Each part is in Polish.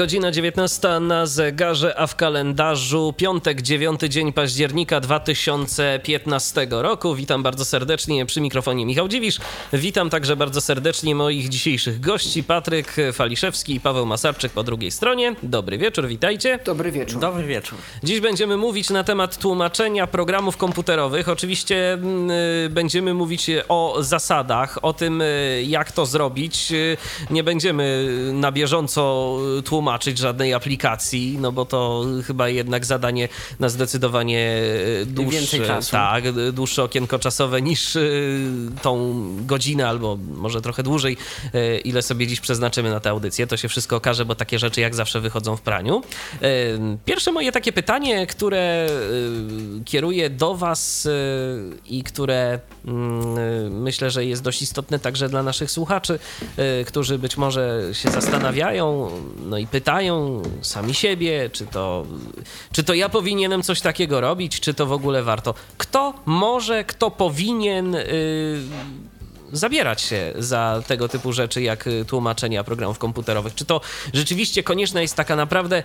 Godzina 19 na zegarze, a w kalendarzu piątek, 9 dzień października 2015 roku. Witam bardzo serdecznie przy mikrofonie Michał Dziwisz. Witam także bardzo serdecznie moich dzisiejszych gości, Patryk Faliszewski i Paweł Masarczyk po drugiej stronie. Dobry wieczór, witajcie. Dobry wieczór. Dobry wieczór. Dziś będziemy mówić na temat tłumaczenia programów komputerowych. Oczywiście y, będziemy mówić o zasadach, o tym, y, jak to zrobić. Y, nie będziemy na bieżąco tłumaczyć tłumaczyć żadnej aplikacji, no bo to chyba jednak zadanie na zdecydowanie e, dłuższe, tak, dłuższe okienko czasowe niż e, tą godzinę albo może trochę dłużej, e, ile sobie dziś przeznaczymy na tę audycję. To się wszystko okaże, bo takie rzeczy jak zawsze wychodzą w praniu. Pierwsze moje takie pytanie, które kieruję do Was i które mm, myślę, że jest dość istotne także dla naszych słuchaczy, którzy być może się zastanawiają, no i pytają sami siebie, czy to, czy to ja powinienem coś takiego robić, czy to w ogóle warto. Kto może, kto powinien. Yy, zabierać się za tego typu rzeczy, jak tłumaczenia programów komputerowych? Czy to rzeczywiście konieczna jest taka naprawdę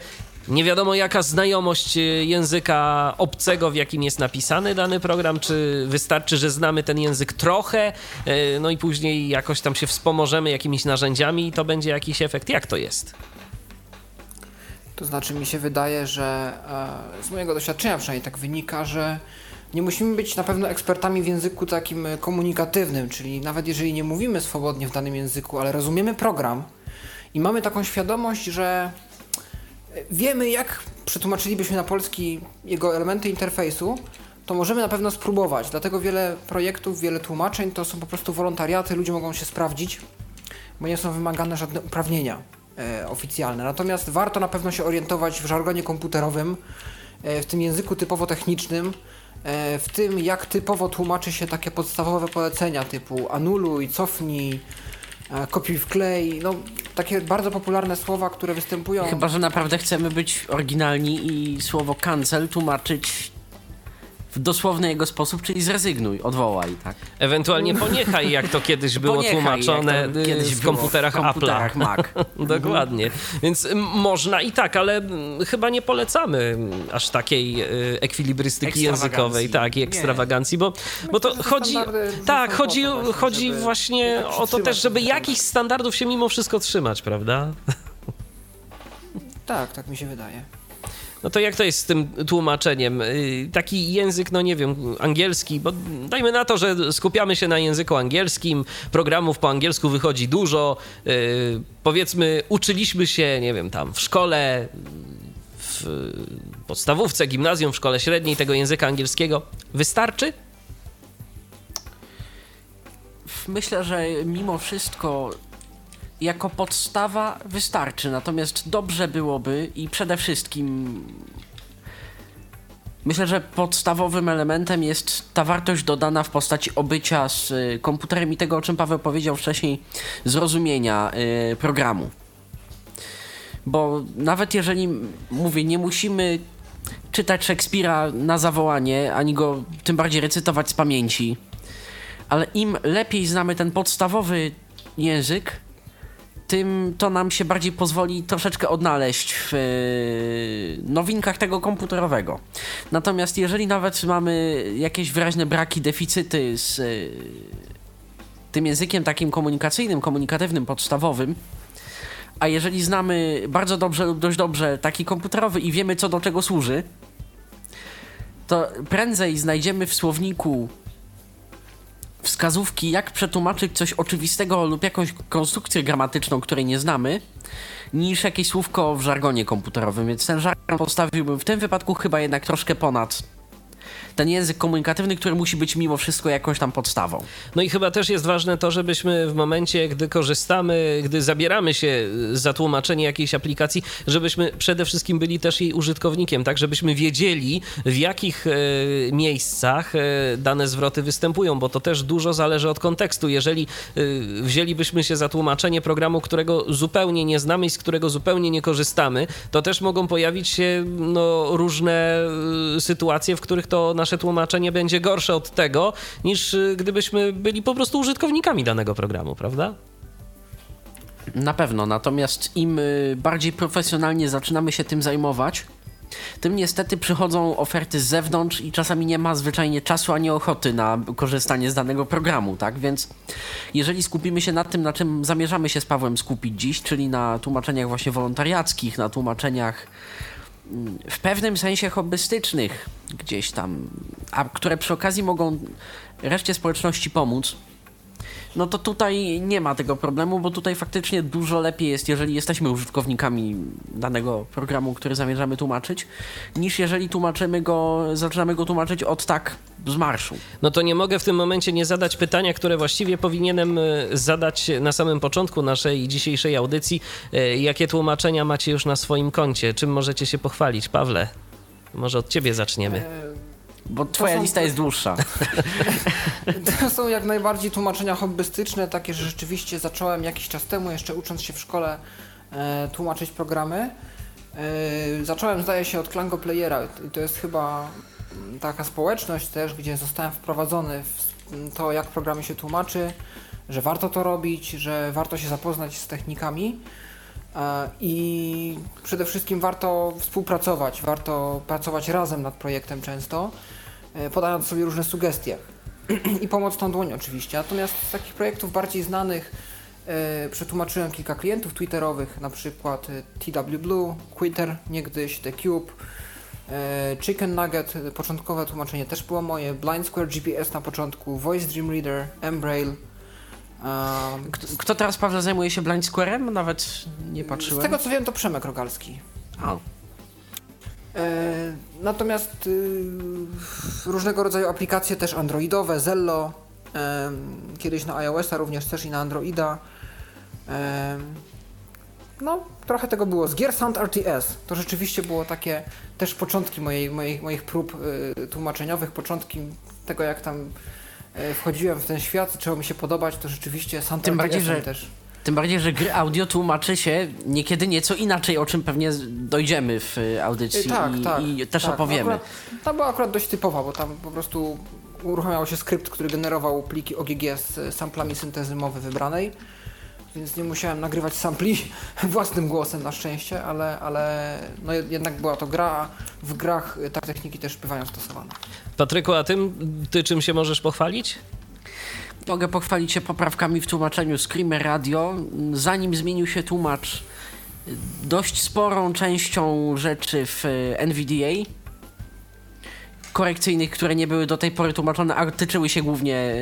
nie wiadomo jaka znajomość języka obcego, w jakim jest napisany dany program, czy wystarczy, że znamy ten język trochę, yy, no i później jakoś tam się wspomożemy jakimiś narzędziami i to będzie jakiś efekt? Jak to jest? To znaczy, mi się wydaje, że e, z mojego doświadczenia przynajmniej tak wynika, że nie musimy być na pewno ekspertami w języku takim komunikatywnym, czyli nawet jeżeli nie mówimy swobodnie w danym języku, ale rozumiemy program i mamy taką świadomość, że wiemy, jak przetłumaczylibyśmy na polski jego elementy interfejsu, to możemy na pewno spróbować. Dlatego wiele projektów, wiele tłumaczeń to są po prostu wolontariaty, ludzie mogą się sprawdzić, bo nie są wymagane żadne uprawnienia e, oficjalne. Natomiast warto na pewno się orientować w żargonie komputerowym, e, w tym języku typowo technicznym, e, w tym jak typowo tłumaczy się takie podstawowe polecenia typu anuluj, cofnij, e, kopiuj wklej, no takie bardzo popularne słowa, które występują. Chyba, że naprawdę chcemy być oryginalni i słowo cancel tłumaczyć w dosłowny jego sposób, czyli zrezygnuj, odwołaj, tak? Ewentualnie poniechaj, jak to kiedyś było poniechaj, tłumaczone kiedyś w komputerach, w komputerach Mac. Dokładnie. Więc można i tak, ale chyba nie polecamy aż takiej e, ekwilibrystyki językowej, tak, i ekstrawagancji, bo, bo to chodzi, tak, chodzi, chodzi właśnie o to też, żeby jakichś standardów się mimo wszystko trzymać, prawda? Tak, tak mi się wydaje. No to jak to jest z tym tłumaczeniem? Y, taki język, no nie wiem, angielski, bo dajmy na to, że skupiamy się na języku angielskim, programów po angielsku wychodzi dużo, y, powiedzmy, uczyliśmy się, nie wiem, tam w szkole, w podstawówce, gimnazjum, w szkole średniej tego języka angielskiego. Wystarczy? Myślę, że mimo wszystko jako podstawa wystarczy, natomiast dobrze byłoby i przede wszystkim myślę, że podstawowym elementem jest ta wartość dodana w postaci obycia z y, komputerem i tego, o czym Paweł powiedział wcześniej, zrozumienia y, programu. Bo nawet jeżeli, mówię, nie musimy czytać Szekspira na zawołanie, ani go tym bardziej recytować z pamięci, ale im lepiej znamy ten podstawowy język, tym to nam się bardziej pozwoli troszeczkę odnaleźć w e, nowinkach tego komputerowego. Natomiast jeżeli nawet mamy jakieś wyraźne braki, deficyty z e, tym językiem takim komunikacyjnym, komunikatywnym, podstawowym, a jeżeli znamy bardzo dobrze lub dość dobrze taki komputerowy i wiemy co do czego służy, to prędzej znajdziemy w słowniku wskazówki, jak przetłumaczyć coś oczywistego lub jakąś konstrukcję gramatyczną, której nie znamy, niż jakieś słówko w żargonie komputerowym. Więc ten żargon postawiłbym w tym wypadku chyba jednak troszkę ponad ten język komunikatywny, który musi być mimo wszystko jakąś tam podstawą. No i chyba też jest ważne to, żebyśmy w momencie, gdy korzystamy, gdy zabieramy się za tłumaczenie jakiejś aplikacji, żebyśmy przede wszystkim byli też jej użytkownikiem, tak, żebyśmy wiedzieli w jakich e, miejscach e, dane zwroty występują, bo to też dużo zależy od kontekstu. Jeżeli e, wzięlibyśmy się za tłumaczenie programu, którego zupełnie nie znamy i z którego zupełnie nie korzystamy, to też mogą pojawić się no, różne sytuacje, w których to nasze tłumaczenie będzie gorsze od tego, niż y, gdybyśmy byli po prostu użytkownikami danego programu, prawda? Na pewno, natomiast im y, bardziej profesjonalnie zaczynamy się tym zajmować, tym niestety przychodzą oferty z zewnątrz i czasami nie ma zwyczajnie czasu ani ochoty na korzystanie z danego programu, tak? Więc jeżeli skupimy się na tym, na czym zamierzamy się z Pawłem skupić dziś, czyli na tłumaczeniach właśnie wolontariackich, na tłumaczeniach w pewnym sensie hobbystycznych gdzieś tam, a które przy okazji mogą reszcie społeczności pomóc, no to tutaj nie ma tego problemu, bo tutaj faktycznie dużo lepiej jest, jeżeli jesteśmy użytkownikami danego programu, który zamierzamy tłumaczyć, niż jeżeli tłumaczymy go, zaczynamy go tłumaczyć od tak z marszu. No to nie mogę w tym momencie nie zadać pytania, które właściwie powinienem e, zadać na samym początku naszej dzisiejszej audycji. E, jakie tłumaczenia macie już na swoim koncie? Czym możecie się pochwalić? Pawle, może od ciebie zaczniemy. E, bo twoja są... lista jest dłuższa. To są jak najbardziej tłumaczenia hobbystyczne, takie, że rzeczywiście zacząłem jakiś czas temu, jeszcze ucząc się w szkole, e, tłumaczyć programy. E, zacząłem, zdaje się, od Klango Playera. To jest chyba taka społeczność też, gdzie zostałem wprowadzony w to, jak programy się tłumaczy, że warto to robić, że warto się zapoznać z technikami. E, I przede wszystkim warto współpracować, warto pracować razem nad projektem często. E, podając sobie różne sugestie. I pomocną dłoń oczywiście. Natomiast z takich projektów bardziej znanych e, przetłumaczyłem kilka klientów twitterowych, na przykład TW Blue, Twitter, niegdyś, The Cube, Chicken Nugget, początkowe tłumaczenie też było moje, Blind Square GPS na początku, Voice Dream Reader, Embrail. Kto, kto, teraz, Paweł, zajmuje się Blind Square'em? Nawet nie patrzyłem. Z tego co wiem, to Przemek Rogalski. A. E, natomiast y, różnego rodzaju aplikacje też androidowe, Zello, e, kiedyś na iOS-a również też i na Androida. No, trochę tego było. Z Gear Sound RTS to rzeczywiście było takie też początki mojej, mojej, moich prób y, tłumaczeniowych, początki tego jak tam wchodziłem w ten świat, zaczęło mi się podobać, to rzeczywiście Sound Tym bardziej, że też. Tym bardziej, że gry audio tłumaczy się niekiedy nieco inaczej, o czym pewnie dojdziemy w audycji tak, i, tak, i też tak. opowiemy. Akurat, ta była akurat dość typowa, bo tam po prostu uruchamiał się skrypt, który generował pliki OGG z samplami syntezy mowy wybranej, więc nie musiałem nagrywać sampli własnym głosem na szczęście, ale, ale no jednak była to gra, w grach tak techniki też bywają stosowane. Patryku, a tym, ty czym się możesz pochwalić? Mogę pochwalić się poprawkami w tłumaczeniu Screamer Radio. Zanim zmienił się tłumacz, dość sporą częścią rzeczy w NVDA korekcyjnych, które nie były do tej pory tłumaczone, a tyczyły się głównie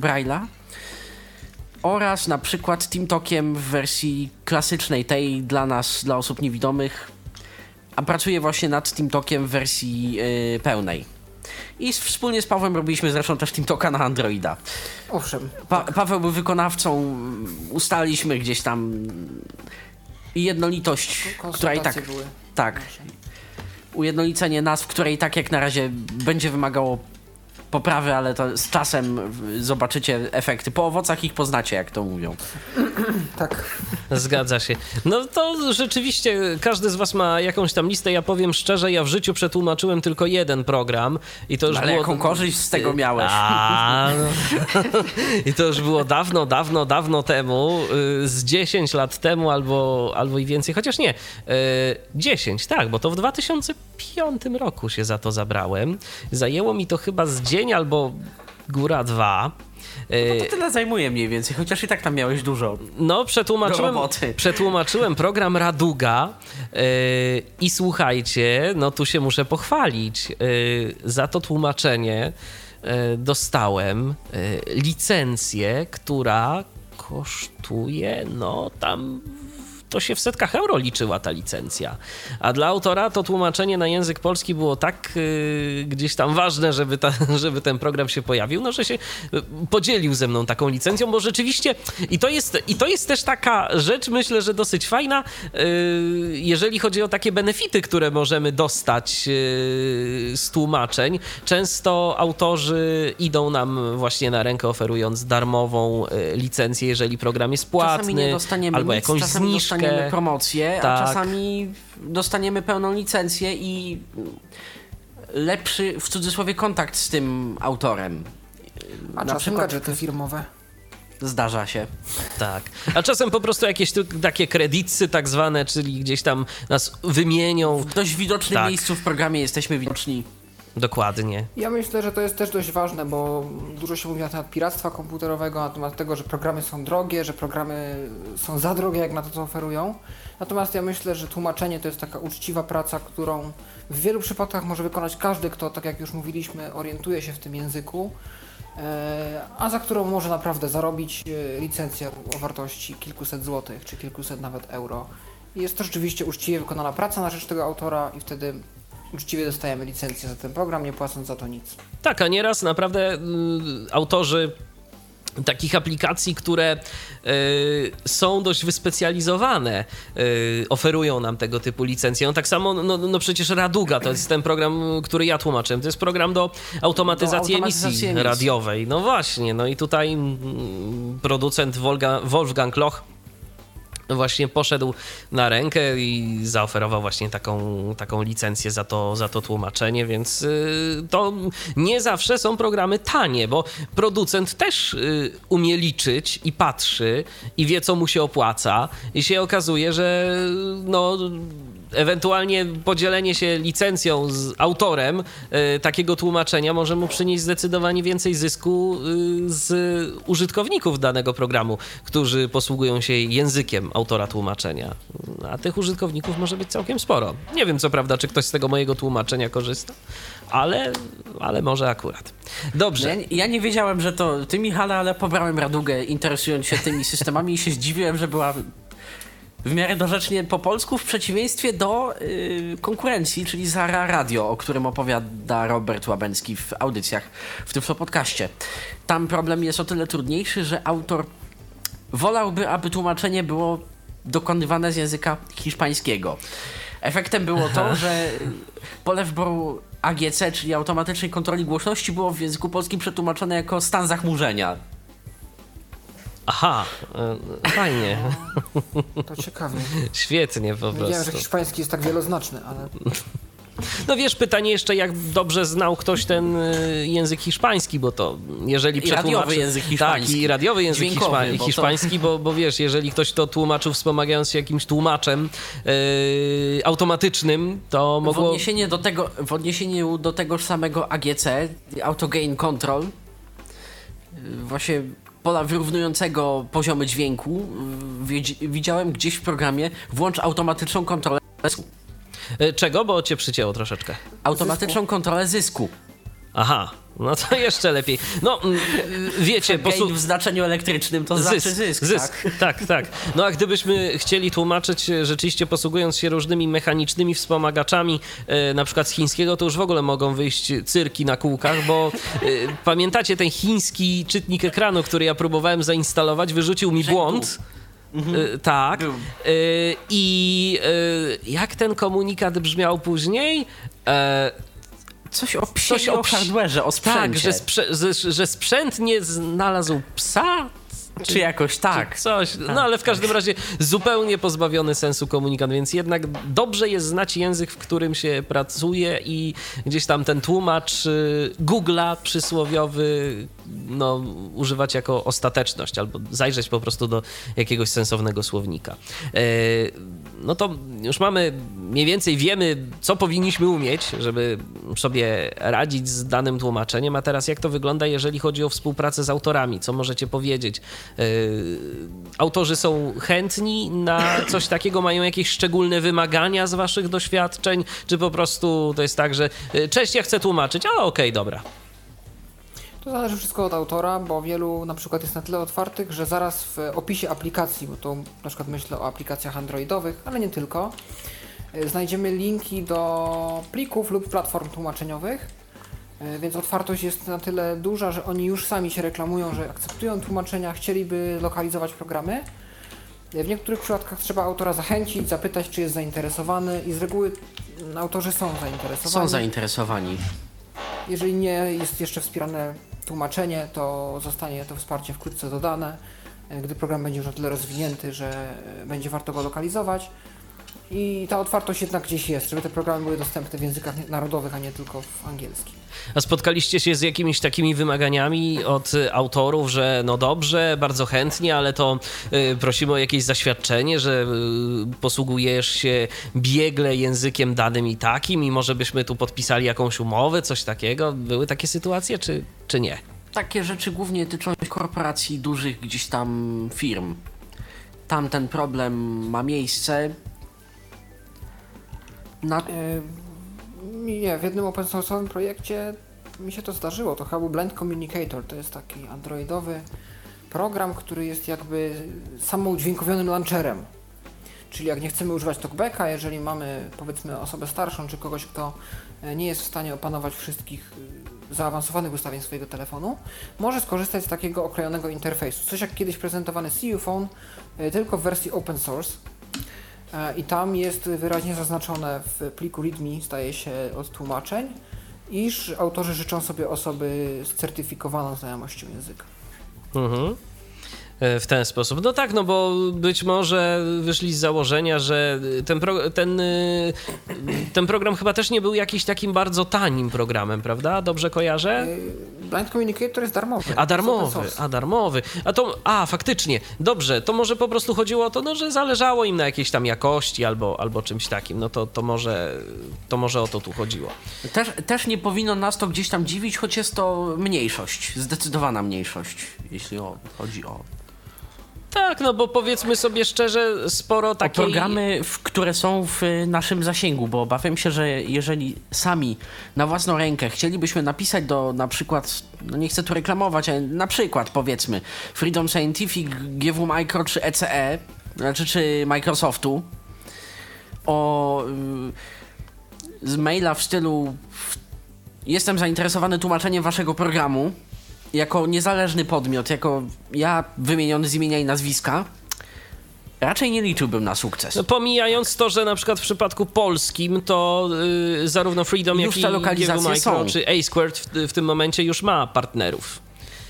Braille'a. Oraz na przykład TeamTalkiem w wersji klasycznej, tej dla nas, dla osób niewidomych. A pracuję właśnie nad TeamTalkiem w wersji yy, pełnej. I wspólnie z Pawłem robiliśmy zresztą też TeamTalka na Androida. Owszem. Pa tak. Paweł był wykonawcą, ustaliliśmy gdzieś tam jednolitość, która i tak... Były. Tak. Ujednolicenie nazw, które i tak jak na razie będzie wymagało poprawy, ale to z czasem zobaczycie efekty. Po owocach ich poznacie, jak to mówią. tak. Zgadza się. No to rzeczywiście każdy z was ma jakąś tam listę. Ja powiem szczerze, ja w życiu przetłumaczyłem tylko jeden program i to już ale było... jaką korzyść z tego miałeś? A, no. I to już było dawno, dawno, dawno temu, y, z 10 lat temu albo, albo i więcej, chociaż nie, 10, y, tak, bo to w 2005 roku się za to zabrałem. Zajęło mi to chyba z 10 dzień albo góra dwa. No to tyle zajmuje mniej więcej, chociaż i tak tam miałeś dużo. No, przetłumaczyłem, przetłumaczyłem program Raduga yy, i słuchajcie, no tu się muszę pochwalić. Yy, za to tłumaczenie yy, dostałem licencję, która kosztuje, no tam to się w setkach euro liczyła ta licencja. A dla autora to tłumaczenie na język polski było tak yy, gdzieś tam ważne, żeby, ta, żeby ten program się pojawił, no że się podzielił ze mną taką licencją, bo rzeczywiście i to jest, i to jest też taka rzecz, myślę, że dosyć fajna, yy, jeżeli chodzi o takie benefity, które możemy dostać yy, z tłumaczeń. Często autorzy idą nam właśnie na rękę oferując darmową yy, licencję, jeżeli program jest płatny, albo jakąś zniżkę. Dostaniemy promocję, Tak. a czasami dostaniemy pełną licencję i lepszy w cudzysłowie kontakt z tym autorem. A Na przykład- gadżety firmowe. Zdarza się. Tak. A czasem po prostu jakieś tu, takie kredycy tak zwane, czyli gdzieś tam nas wymienią. W dość widocznym Tak. miejscu w programie jesteśmy widoczni. Dokładnie. Ja myślę, że to jest też dość ważne, bo dużo się mówi na temat piractwa komputerowego, na temat tego, że programy są drogie, że programy są za drogie jak na to, co oferują. Natomiast ja myślę, że tłumaczenie to jest taka uczciwa praca, którą w wielu przypadkach może wykonać każdy, kto, tak jak już mówiliśmy, orientuje się w tym języku, e, a za którą może naprawdę zarobić e, licencję o wartości kilkuset złotych, czy kilkuset nawet euro. Jest to rzeczywiście uczciwie wykonana praca na rzecz tego autora i wtedy uczciwie dostajemy licencję za ten program, nie płacąc za to nic. Tak, a nieraz naprawdę y, autorzy takich aplikacji, które y, są dość wyspecjalizowane, y, oferują nam tego typu licencje. No tak samo, no, no przecież Raduga to jest ten program, który ja tłumaczyłem. To jest program do automatyzacji, Do automatyzacji emisji, emisji. radiowej. No właśnie, no i tutaj mm, producent Wolga, Wolfgang Loch właśnie poszedł na rękę i zaoferował właśnie taką, taką licencję za to, za to tłumaczenie, więc y, to nie zawsze są programy tanie, bo producent też y, umie liczyć i patrzy i wie, co mu się opłaca i się okazuje, że no ewentualnie podzielenie się licencją z autorem y, takiego tłumaczenia może mu przynieść zdecydowanie więcej zysku y, z użytkowników danego programu, którzy posługują się językiem autora tłumaczenia. A tych użytkowników może być całkiem sporo. Nie wiem co prawda, czy ktoś z tego mojego tłumaczenia korzysta, ale, ale może akurat. Dobrze. Ja, ja nie wiedziałem, że to ty, Michale, ale pobrałem Radugę interesując się tymi systemami i się zdziwiłem, że była w miarę dorzecznie po polsku w przeciwieństwie do y, konkurencji, czyli Zara Radio, o którym opowiada Robert Łabęcki w audycjach w tym podcaście. Tam problem jest o tyle trudniejszy, że autor wolałby, aby tłumaczenie było dokonywane z języka hiszpańskiego. Efektem było to, że pole wyboru AGC, czyli automatycznej kontroli głośności, było w języku polskim przetłumaczone jako stan zachmurzenia. Aha, y, fajnie. To ciekawe. Świetnie po Wiedziałem, że prostu. hiszpański jest tak wieloznaczny, ale No wiesz, pytanie jeszcze, jak dobrze znał ktoś ten y, język hiszpański, bo to jeżeli I przetłumaczy... radiowy język hiszpański. Tak, i radiowy język Dźwiękowy, hiszpa... bo to- hiszpański, bo, bo wiesz, jeżeli ktoś to tłumaczył wspomagając się jakimś tłumaczem y, automatycznym, to W mogło... odniesieniu do, tego, w odniesieniu do tegoż samego AGC, Auto Gain Control, właśnie pola wyrównującego poziomy dźwięku, widziałem gdzieś w programie włącz automatyczną kontrolę zysku. Y, Czego? Bo cię przycięło troszeczkę. Automatyczną kontrolę zysku. Aha, no to jeszcze lepiej. No, mm, wiecie, Gain posu... w znaczeniu elektrycznym to znaczy zysk, zysk, tak? tak, tak. No a gdybyśmy chcieli tłumaczyć e, rzeczywiście posługując się różnymi mechanicznymi wspomagaczami, e, na przykład z chińskiego, to już w ogóle mogą wyjść cyrki na kółkach, bo e, pamiętacie ten chiński czytnik ekranu, który ja próbowałem zainstalować, wyrzucił mi błąd. E, tak. I jak ten komunikat brzmiał później? E, Coś o psie Coś o o hardware'ze, o sprzęcie. tak, że, sprze- że, że sprzęt nie znalazł psa? Czy jakoś tak. Coś, no ale w każdym razie zupełnie pozbawiony sensu komunikat, więc jednak dobrze jest znać język, w którym się pracuje i gdzieś tam ten tłumacz y, Google'a przysłowiowy no, używać jako ostateczność albo zajrzeć po prostu do jakiegoś sensownego słownika. No to już mamy, mniej więcej wiemy, co powinniśmy umieć, żeby sobie radzić z danym tłumaczeniem, a teraz jak to wygląda, jeżeli chodzi o współpracę z autorami? Co możecie powiedzieć? Yy, autorzy są chętni na coś takiego, mają jakieś szczególne wymagania z waszych doświadczeń, czy po prostu to jest tak, że yy, cześć, ja chcę tłumaczyć, a okej, dobra. To zależy wszystko od autora, bo wielu na przykład jest na tyle otwartych, że zaraz w opisie aplikacji, bo to na przykład myślę o aplikacjach androidowych, ale nie tylko, e, znajdziemy linki do plików lub platform tłumaczeniowych, e, więc otwartość jest na tyle duża, że oni już sami się reklamują, że akceptują tłumaczenia, chcieliby lokalizować programy. E, W niektórych przypadkach trzeba autora zachęcić, zapytać, czy jest zainteresowany i z reguły autorzy są zainteresowani. Są zainteresowani. Jeżeli nie jest jeszcze wspierane tłumaczenie, to zostanie to wsparcie wkrótce dodane, e, gdy program będzie już na tyle rozwinięty, że e, będzie warto go lokalizować. I ta otwartość jednak gdzieś jest, żeby te programy były dostępne w językach narodowych, a nie tylko w angielskim. A spotkaliście się z jakimiś takimi wymaganiami od autorów, że no dobrze, bardzo chętnie, ale to y, prosimy o jakieś zaświadczenie, że y, posługujesz się biegle językiem danym i takim i może byśmy tu podpisali jakąś umowę, coś takiego? Były takie sytuacje, czy, czy nie? Takie rzeczy głównie tyczą się korporacji, dużych gdzieś tam firm. Tam ten problem ma miejsce. Na... E, Nie, w jednym open source'owym projekcie mi się to zdarzyło. To chyba był Blend Communicator. To jest taki androidowy program, który jest jakby samoudźwiękowionym launcherem. Czyli jak nie chcemy używać talkbacka, jeżeli mamy powiedzmy osobę starszą czy kogoś, kto e, nie jest w stanie opanować wszystkich y, zaawansowanych ustawień swojego telefonu, może skorzystać z takiego okrojonego interfejsu. Coś jak kiedyś prezentowany CU Phone, y, tylko w wersji open source. E, I tam jest wyraźnie zaznaczone w pliku README, staje się od tłumaczeń, iż autorzy życzą sobie osoby z certyfikowaną znajomością języka. Mhm. E, W ten sposób. No tak, no bo być może wyszli z założenia, że ten, pro, ten, y, ten program chyba też nie był jakiś takim bardzo tanim programem, prawda? Dobrze kojarzę? Y, Blind Communicator jest darmowy. A to jest darmowy, a darmowy. A to, a faktycznie, dobrze, to może po prostu chodziło o to, no, że zależało im na jakiejś tam jakości albo, albo czymś takim. No to, to, może, to może o to tu chodziło. Też, też nie powinno nas to gdzieś tam dziwić, choć jest to mniejszość, zdecydowana mniejszość, jeśli o, chodzi o, Tak, no bo powiedzmy sobie szczerze, sporo o takiej... programy, w, które są w naszym zasięgu, bo obawiam się, że jeżeli sami na własną rękę chcielibyśmy napisać do na przykład, no nie chcę tu reklamować, ale na przykład powiedzmy Freedom Scientific, GW Micro czy ECE, znaczy czy Microsoftu o y, z maila w stylu jestem zainteresowany tłumaczeniem waszego programu jako niezależny podmiot, jako ja wymieniony z imienia i nazwiska, raczej nie liczyłbym na sukces. No, pomijając to, że na przykład w przypadku polskim to y, zarówno Freedom, Już jak i GW Micro czy A Squared w, w tym momencie już ma partnerów.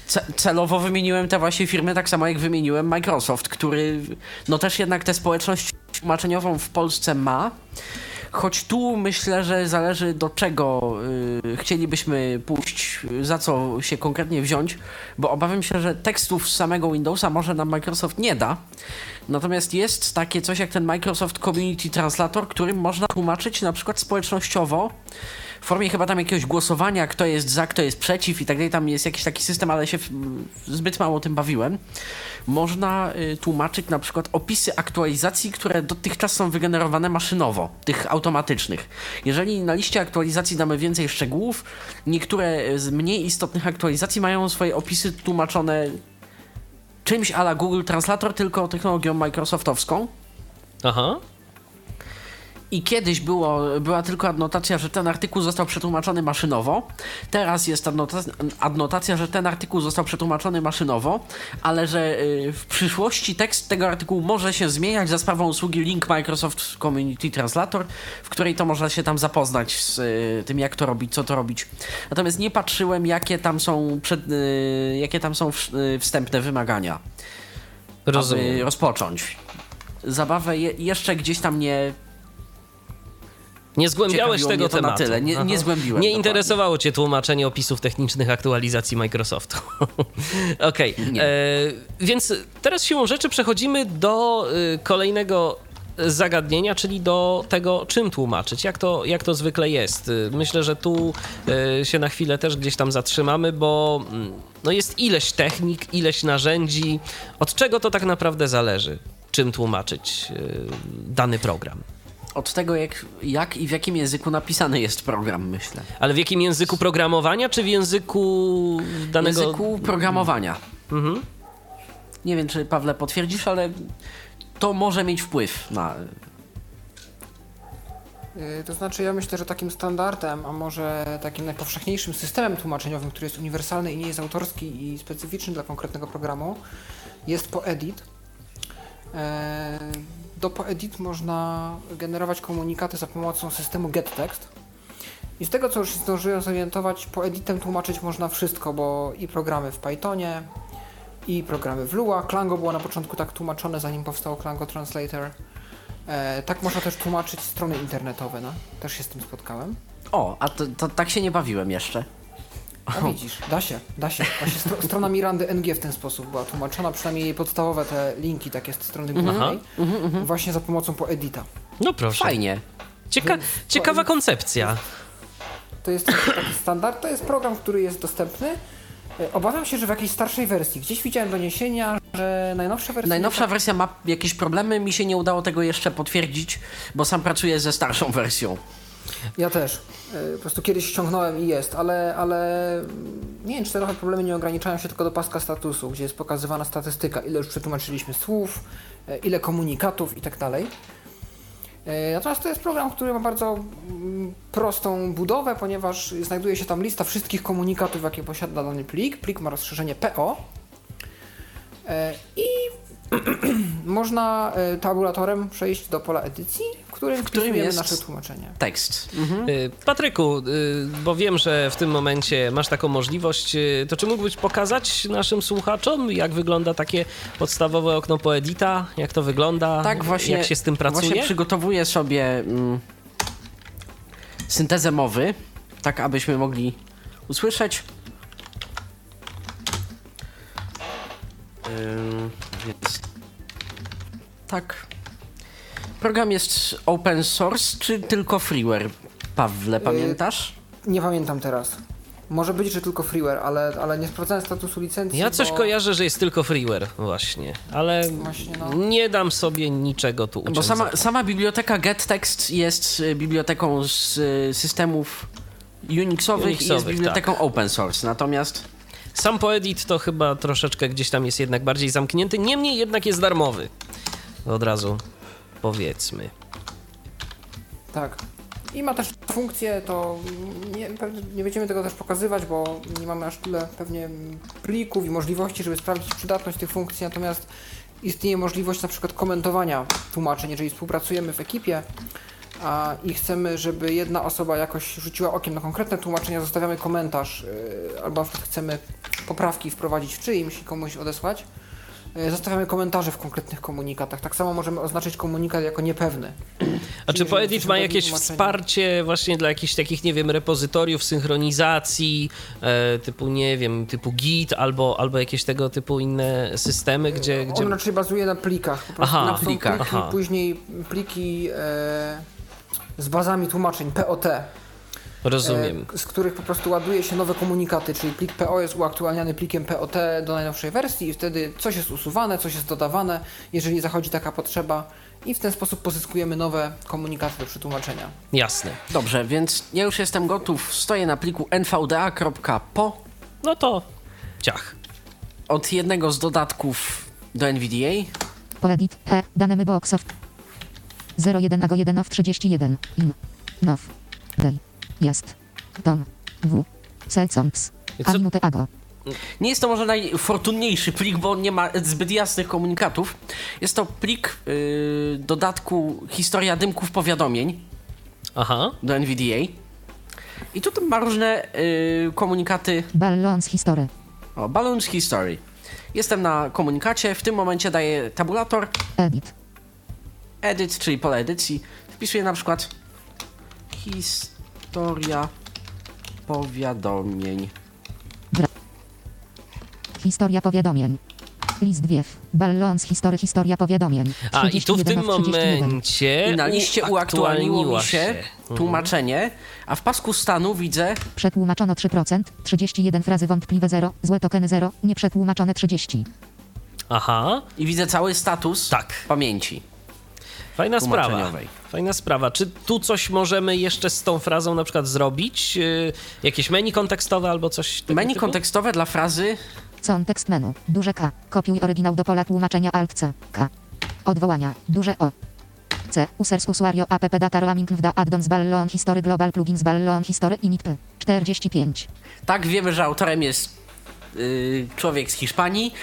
Ce- celowo wymieniłem te właśnie firmy, tak samo jak wymieniłem Microsoft, który no też jednak tę społeczność tłumaczeniową w Polsce ma. Choć tu myślę, że zależy do czego y, chcielibyśmy pójść, za co się konkretnie wziąć, bo obawiam się, że tekstów z samego Windowsa może nam Microsoft nie da. Natomiast jest takie coś jak ten Microsoft Community Translator, którym można tłumaczyć na przykład społecznościowo w formie chyba tam jakiegoś głosowania, kto jest za, kto jest przeciw i tak dalej. Tam jest jakiś taki system, ale się zbyt mało tym bawiłem. Można y, tłumaczyć na przykład opisy aktualizacji, które dotychczas są wygenerowane maszynowo, tych automatycznych. Jeżeli na liście aktualizacji damy więcej szczegółów, niektóre z mniej istotnych aktualizacji mają swoje opisy tłumaczone czymś ala Google Translator, tylko technologią microsoftowską. Aha. I kiedyś było, była tylko adnotacja, że ten artykuł został przetłumaczony maszynowo. Teraz jest adnotacja, adnotacja, że ten artykuł został przetłumaczony maszynowo, ale że y, w przyszłości tekst tego artykułu może się zmieniać za sprawą usługi Link Microsoft Community Translator, w której to można się tam zapoznać z y, tym, jak to robić, co to robić. Natomiast nie patrzyłem, jakie tam są, przed, y, jakie tam są wstępne wymagania, aby Rozumiem. rozpocząć. Zabawę je, jeszcze gdzieś tam nie Nie zgłębiałeś tego to na tematu. tyle. Nie- nie zgłębiłem Nie dokładnie. interesowało cię tłumaczenie opisów technicznych aktualizacji Microsoftu. Okej. Nie. E, Więc teraz siłą rzeczy przechodzimy do y, kolejnego zagadnienia, czyli do tego, czym tłumaczyć, jak to, jak to zwykle jest. Y, Myślę, że tu y, się na chwilę też gdzieś tam zatrzymamy, bo mm, no jest ileś technik, ileś narzędzi. Od czego to tak naprawdę zależy? Czym tłumaczyć y, dany program? Od tego, jak, jak i w jakim języku napisany jest program, myślę. Ale w jakim języku programowania, czy w języku W danego... języku programowania. Mhm. Nie wiem, czy Pawle potwierdzisz, ale to może mieć wpływ na. Yy, To znaczy, ja myślę, że takim standardem, a może takim najpowszechniejszym systemem tłumaczeniowym, który jest uniwersalny i nie jest autorski i specyficzny dla konkretnego programu, jest poedit. Eee, Do poedit można generować komunikaty za pomocą systemu getText. I z tego, co już zdążyłem zorientować, poeditem tłumaczyć można wszystko, bo i programy w Pythonie, i programy w Lua. Klango było na początku tak tłumaczone, zanim powstało Klango Translator. E, tak można też tłumaczyć strony internetowe, no. Też się z tym spotkałem. O, a to, to tak się nie bawiłem jeszcze. A widzisz, da się, da się. Właśnie stro, strona Mirandy NG w ten sposób była tłumaczona, przynajmniej jej podstawowe te linki takie z strony głównej, właśnie za pomocą poedita. No proszę. Fajnie. Cieka Więc ciekawa koncepcja. To jest taki standard, to jest program, który jest dostępny. E, Obawiam się, że w jakiejś starszej wersji. Gdzieś widziałem doniesienia, że najnowsze wersje... Najnowsza wersja ma jakieś problemy, mi się nie udało tego jeszcze potwierdzić, bo sam pracuję ze starszą wersją. Ja też. E, Po prostu kiedyś ściągnąłem i jest, ale, ale nie wiem, czy nowe problemy nie ograniczają się tylko do paska statusu, gdzie jest pokazywana statystyka, ile już przetłumaczyliśmy słów, e, ile komunikatów i tak dalej. E, Natomiast to jest program, który ma bardzo mm, prostą budowę, ponieważ znajduje się tam lista wszystkich komunikatów, jakie posiada dany plik. Plik ma rozszerzenie PO i można tabulatorem przejść do pola edycji, w którym, którym wpisujemy jest- nasze tłumaczenie. Tekst. Y, Patryku, y, bo wiem, że w tym momencie masz taką możliwość, y, to czy mógłbyś pokazać naszym słuchaczom, jak wygląda takie podstawowe okno poedita, jak to wygląda, Tak, właśnie. jak się z tym pracuje? Właśnie przygotowuję sobie mm, syntezę mowy, tak abyśmy mogli usłyszeć. Ym, więc tak. Program jest open source, czy tylko freeware? Pawle, pamiętasz? Nie pamiętam teraz. Może być, że tylko freeware, ale, ale nie sprawdzałem statusu licencji. Ja coś bo... kojarzę, że jest tylko freeware właśnie, ale Właśnie, no. nie dam sobie niczego tu uciąć. Bo sama, sama biblioteka GetText jest y, biblioteką z y, systemów Unixowych, i jest Unixowych, biblioteką open source. Natomiast Sam Poedit to chyba troszeczkę gdzieś tam jest jednak bardziej zamknięty, niemniej jednak jest darmowy. Od razu powiedzmy. Tak. I ma też funkcję, to nie, nie będziemy tego też pokazywać, bo nie mamy aż tyle pewnie plików i możliwości, żeby sprawdzić przydatność tych funkcji, natomiast istnieje możliwość na przykład komentowania tłumaczeń, jeżeli współpracujemy w ekipie a, i chcemy, żeby jedna osoba jakoś rzuciła okiem na konkretne tłumaczenia, zostawiamy komentarz, yy, albo chcemy poprawki wprowadzić w czyimś i komuś odesłać, zostawiamy komentarze w konkretnych komunikatach. Tak samo możemy oznaczyć komunikat jako niepewny. A czy Poedit ma jakieś wsparcie właśnie dla jakichś takich, nie wiem, repozytoriów, synchronizacji, e, typu, nie wiem, typu Git albo, albo jakieś tego typu inne systemy, gdzie... gdzie... On raczej bazuje na plikach. Aha, na plikach, Pliki, aha. Później pliki e, z bazami tłumaczeń POT, e, Rozumiem. z których po prostu ładuje się nowe komunikaty, czyli plik PO jest uaktualniany plikiem POT do najnowszej wersji i wtedy coś jest usuwane, coś jest dodawane, jeżeli zachodzi taka potrzeba i w ten sposób pozyskujemy nowe komunikaty do przetłumaczenia. Jasne. dobrze, więc ja już jestem gotów. Stoję na pliku nvda.po No to ciach. od jednego z dodatków do NVDA. Poedit, E, dane box of 01 ago 1 of 31, in, now, jest, tom, w, selcongs, I co- a minute ago, Nie jest to może najfortunniejszy plik, bo nie ma zbyt jasnych komunikatów. Jest to plik yy, dodatku historia dymków powiadomień Aha. do NVDA. I tutaj ma różne yy, komunikaty. balloons history, O, Balloons History. Jestem na komunikacie, w tym momencie daję tabulator, edit, edit, czyli pole edycji. Wpisuję na przykład historia powiadomień. historia powiadomień, list wiew, balloons history, historia powiadomień, A i tu w 31 tym of 31. momencie na liście uaktualniło się tłumaczenie, a w pasku stanu widzę Przetłumaczono 3%, 31 frazy wątpliwe 0, złe tokeny 0, nieprzetłumaczone 30. Aha. i widzę cały status Tak. pamięci. Fajna sprawa. Fajna sprawa. Czy tu coś możemy jeszcze z tą frazą na przykład zrobić? Yy, Jakieś menu kontekstowe albo coś tego Menu typu? kontekstowe dla frazy Kontekst menu. Duże K. Kopiuj oryginał do pola tłumaczenia Alt C. K. Odwołania. Duże O. C. Users usuario app data roaming wda addons ballon history global plugins ballon history init p. 45. Tak, wiemy, że autorem jest yy, człowiek z Hiszpanii,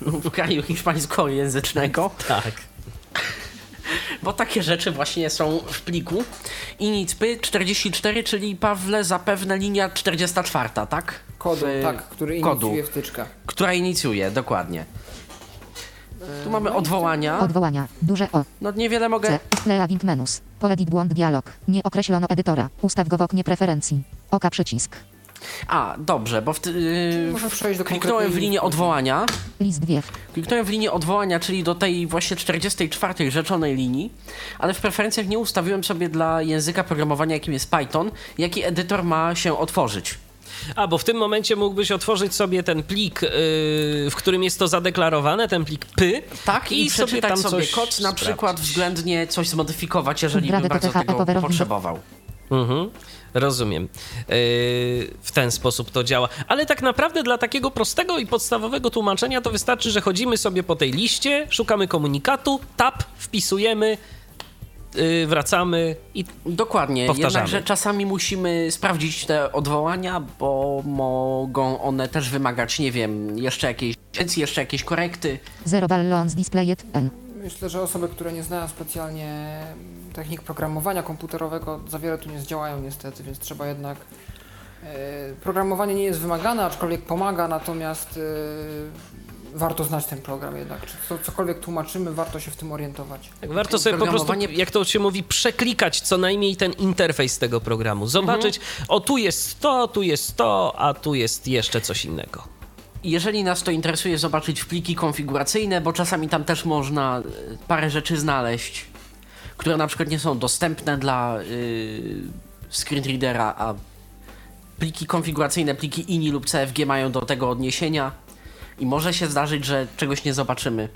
w kraju hiszpańskojęzycznego, Tak. Bo takie rzeczy właśnie są w pliku. Initpy 44, czyli Pawle zapewne linia 44, tak? Kodu, W- tak, który kodu, inicjuje wtyczka. która inicjuje, dokładnie. Tu mamy odwołania. Odwołania. Duże O. No niewiele mogę... C. Leaving menus. Poedit błąd dialog. Nie określono edytora. Ustaw go w oknie preferencji. Oka przycisk. A, dobrze, bo w, ty- yy, przejść do kliknąłem w linię linii. odwołania. List wiew. Kliknąłem w linię odwołania, czyli do tej właśnie 44 rzeczonej linii, ale w preferencjach nie ustawiłem sobie dla języka programowania, jakim jest Python, jaki edytor ma się otworzyć. A, bo w tym momencie mógłbyś otworzyć sobie ten plik, yy, w którym jest to zadeklarowane, ten plik py. Tak, i, przeczytać tam sobie coś kod, na sprawdzić. przykład względnie coś zmodyfikować, jeżeli bym bardzo tego potrzebował. Mhm, rozumiem. Yy, w ten sposób to działa. Ale tak naprawdę dla takiego prostego i podstawowego tłumaczenia to wystarczy, że chodzimy sobie po tej liście, szukamy komunikatu, tab, wpisujemy, yy, wracamy i Dokładnie, Powtarzamy. jednakże czasami musimy sprawdzić te odwołania, bo mogą one też wymagać, nie wiem, jeszcze jakiejś jeszcze jakieś korekty. Zero ballons displayed N. Myślę, że osoby, które nie znają specjalnie technik programowania komputerowego za wiele tu nie zdziałają niestety, więc trzeba jednak... e, Programowanie nie jest wymagane, aczkolwiek pomaga, natomiast e, warto znać ten program jednak. Czy co, cokolwiek tłumaczymy, warto się w tym orientować. Tak, warto sobie po prostu, jak to się mówi, przeklikać co najmniej ten interfejs tego programu. Zobaczyć, o tu jest to, tu jest to, a tu jest jeszcze coś innego. Jeżeli nas to interesuje, zobaczyć pliki konfiguracyjne, bo czasami tam też można e, parę rzeczy znaleźć, które na przykład nie są dostępne dla yy, screenreadera, a pliki konfiguracyjne, pliki INI lub CFG mają do tego odniesienia i może się zdarzyć, że czegoś nie zobaczymy.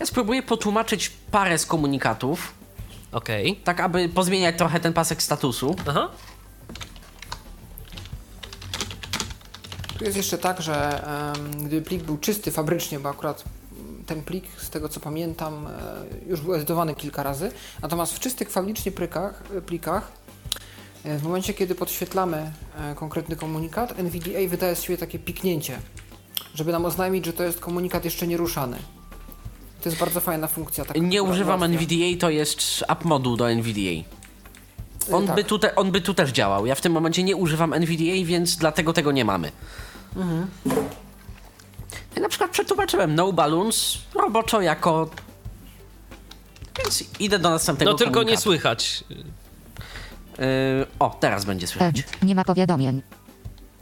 Ja spróbuję potłumaczyć parę z komunikatów, Okej. tak aby pozmieniać trochę ten pasek statusu. Aha. Tu jest jeszcze tak, że gdyby plik był czysty fabrycznie, bo akurat ten plik, z tego co pamiętam, e, już był edytowany kilka razy, natomiast w czystych fabrycznie prykach, e, plikach, e, w momencie kiedy podświetlamy e, konkretny komunikat, NVDA wydaje z siebie takie piknięcie, żeby nam oznajmić, że to jest komunikat jeszcze nieruszany. To jest bardzo fajna funkcja. Taka, Nie używam ułatwia. NVDA, to jest app moduł do NVDA. On, tak. by tu te, on by tu też działał. Ja w tym momencie nie używam NVDA, więc dlatego tego nie mamy. Ja na przykład przetłumaczyłem No Balloons roboczo jako... Więc idę do następnego No tylko nie komunikatu. słychać. Yy, o, teraz będzie słychać. Nie ma powiadomień.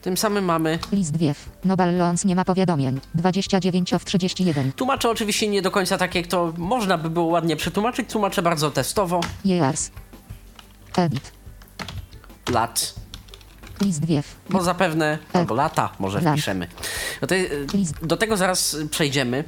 Tym samym mamy... List wiew. No ballons nie ma powiadomień. 29 of 31. Tłumaczę oczywiście nie do końca tak, jak to można by było ładnie przetłumaczyć. Tłumaczę bardzo testowo. Years. Edit. Lat. List wiew. Bo zapewne, albo lata może Lat. wpiszemy. Do, tej, do tego zaraz przejdziemy,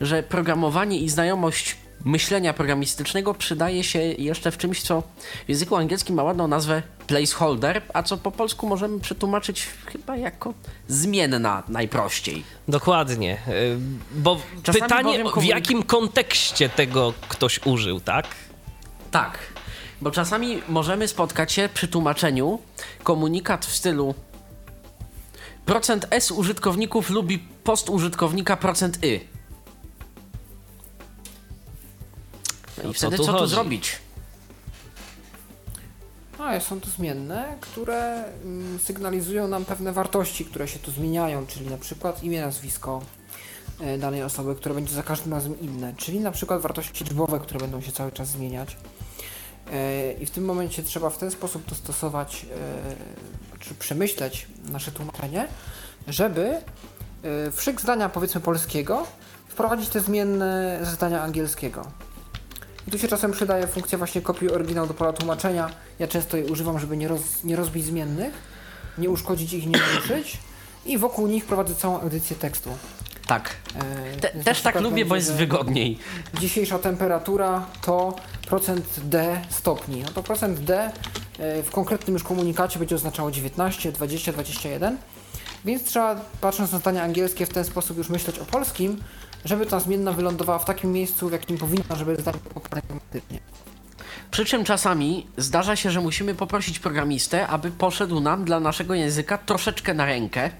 że programowanie i znajomość myślenia programistycznego przydaje się jeszcze w czymś, co w języku angielskim ma ładną nazwę placeholder, a co po polsku możemy przetłumaczyć chyba jako zmienna najprościej. Dokładnie. y, Bo Czasami pytanie, bowiem w jakim kontekście tego ktoś użył, tak? Tak, bo czasami możemy spotkać się przy tłumaczeniu komunikat w stylu procent %s użytkowników lubi post użytkownika procent %y. No i co wtedy tu co tu chodzi? zrobić? A, są to zmienne, które mm, sygnalizują nam pewne wartości, które się tu zmieniają, czyli na przykład imię, nazwisko e, danej osoby, które będzie za każdym razem inne, czyli na przykład wartości liczbowe, które będą się cały czas zmieniać. E, I w tym momencie trzeba w ten sposób dostosować, e, czy przemyśleć nasze tłumaczenie, żeby e, w szyk zdania powiedzmy polskiego wprowadzić te zmienne ze zdania angielskiego. I tu się czasem przydaje funkcja właśnie kopiuj oryginał do pola tłumaczenia. Ja często jej używam, żeby nie, roz, nie rozbić zmiennych, nie uszkodzić ich, nie naruszyć i wokół nich prowadzę całą edycję tekstu. Tak. E, Te, też tak lubię, bo jest wygodniej. Dzisiejsza temperatura to procent D stopni. No to procent D e, w konkretnym już komunikacie będzie oznaczało 19, 20, 21. Więc trzeba, patrząc na zdania angielskie, w ten sposób już myśleć o polskim, żeby ta zmienna wylądowała w takim miejscu, w jakim powinna, żeby zdanie było gramatycznie. Przy czym czasami zdarza się, że musimy poprosić programistę, aby poszedł nam dla naszego języka troszeczkę na rękę,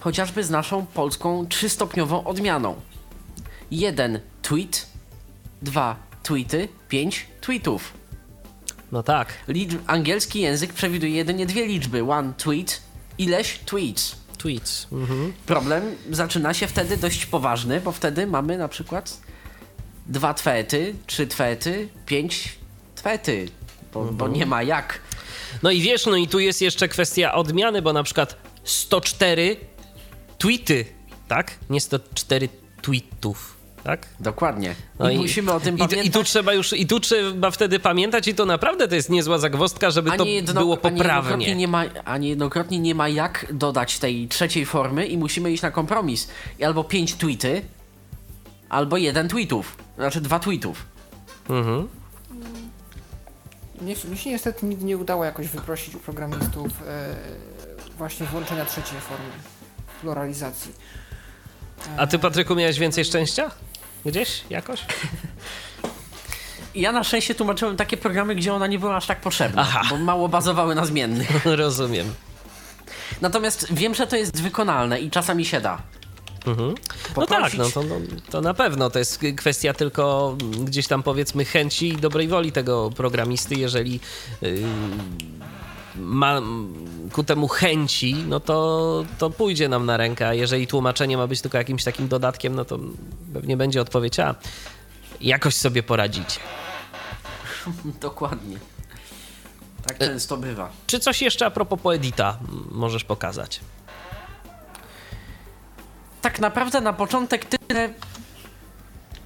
chociażby z naszą polską trzystopniową odmianą. Jeden tweet, dwa tweety, pięć tweetów. No tak. Liczb, angielski język przewiduje jedynie dwie liczby: one tweet, ileś tweets. Tweets. Mhm. Problem zaczyna się wtedy dość poważny, bo wtedy mamy na przykład dwa twety, trzy twety, pięć twety, bo, bo nie ma jak. No i wiesz, no i tu jest jeszcze kwestia odmiany, bo na przykład 104 tweety, tak? Nie 104 tweetów, tak? Dokładnie. No I, musimy o tym i, tu- pamiętać. I tu trzeba już, i tu trzeba wtedy pamiętać i to naprawdę to jest niezła zagwozdka, żeby to jedno- było ani jednokrotnie poprawnie. nie, ma, ani jednokrotnie nie ma jak dodać tej trzeciej formy i musimy iść na kompromis. I albo pięć tweety, albo jeden tweetów. Znaczy dwa tweetów. Mhm. Mnie, mi się niestety nigdy nie udało jakoś wyprosić u programistów e, właśnie włączenia trzeciej formy pluralizacji. A ty, Patryku, miałeś więcej szczęścia? Gdzieś? Jakoś? Ja na szczęście tłumaczyłem takie programy, gdzie ona nie była aż tak potrzebna, Aha. bo mało bazowały na zmiennych. Rozumiem. Natomiast wiem, że to jest wykonalne i czasami się da. Mhm. No tak, no to, no, to na pewno. To jest kwestia tylko gdzieś tam powiedzmy chęci i dobrej woli tego programisty. Jeżeli yy, ma ku temu chęci, no to, to pójdzie nam na rękę. A jeżeli tłumaczenie ma być tylko jakimś takim dodatkiem, no to pewnie będzie odpowiedź, a jakoś sobie poradzicie. Dokładnie. Tak często bywa. Czy coś jeszcze a propos poedita możesz pokazać? Tak naprawdę na początek tyle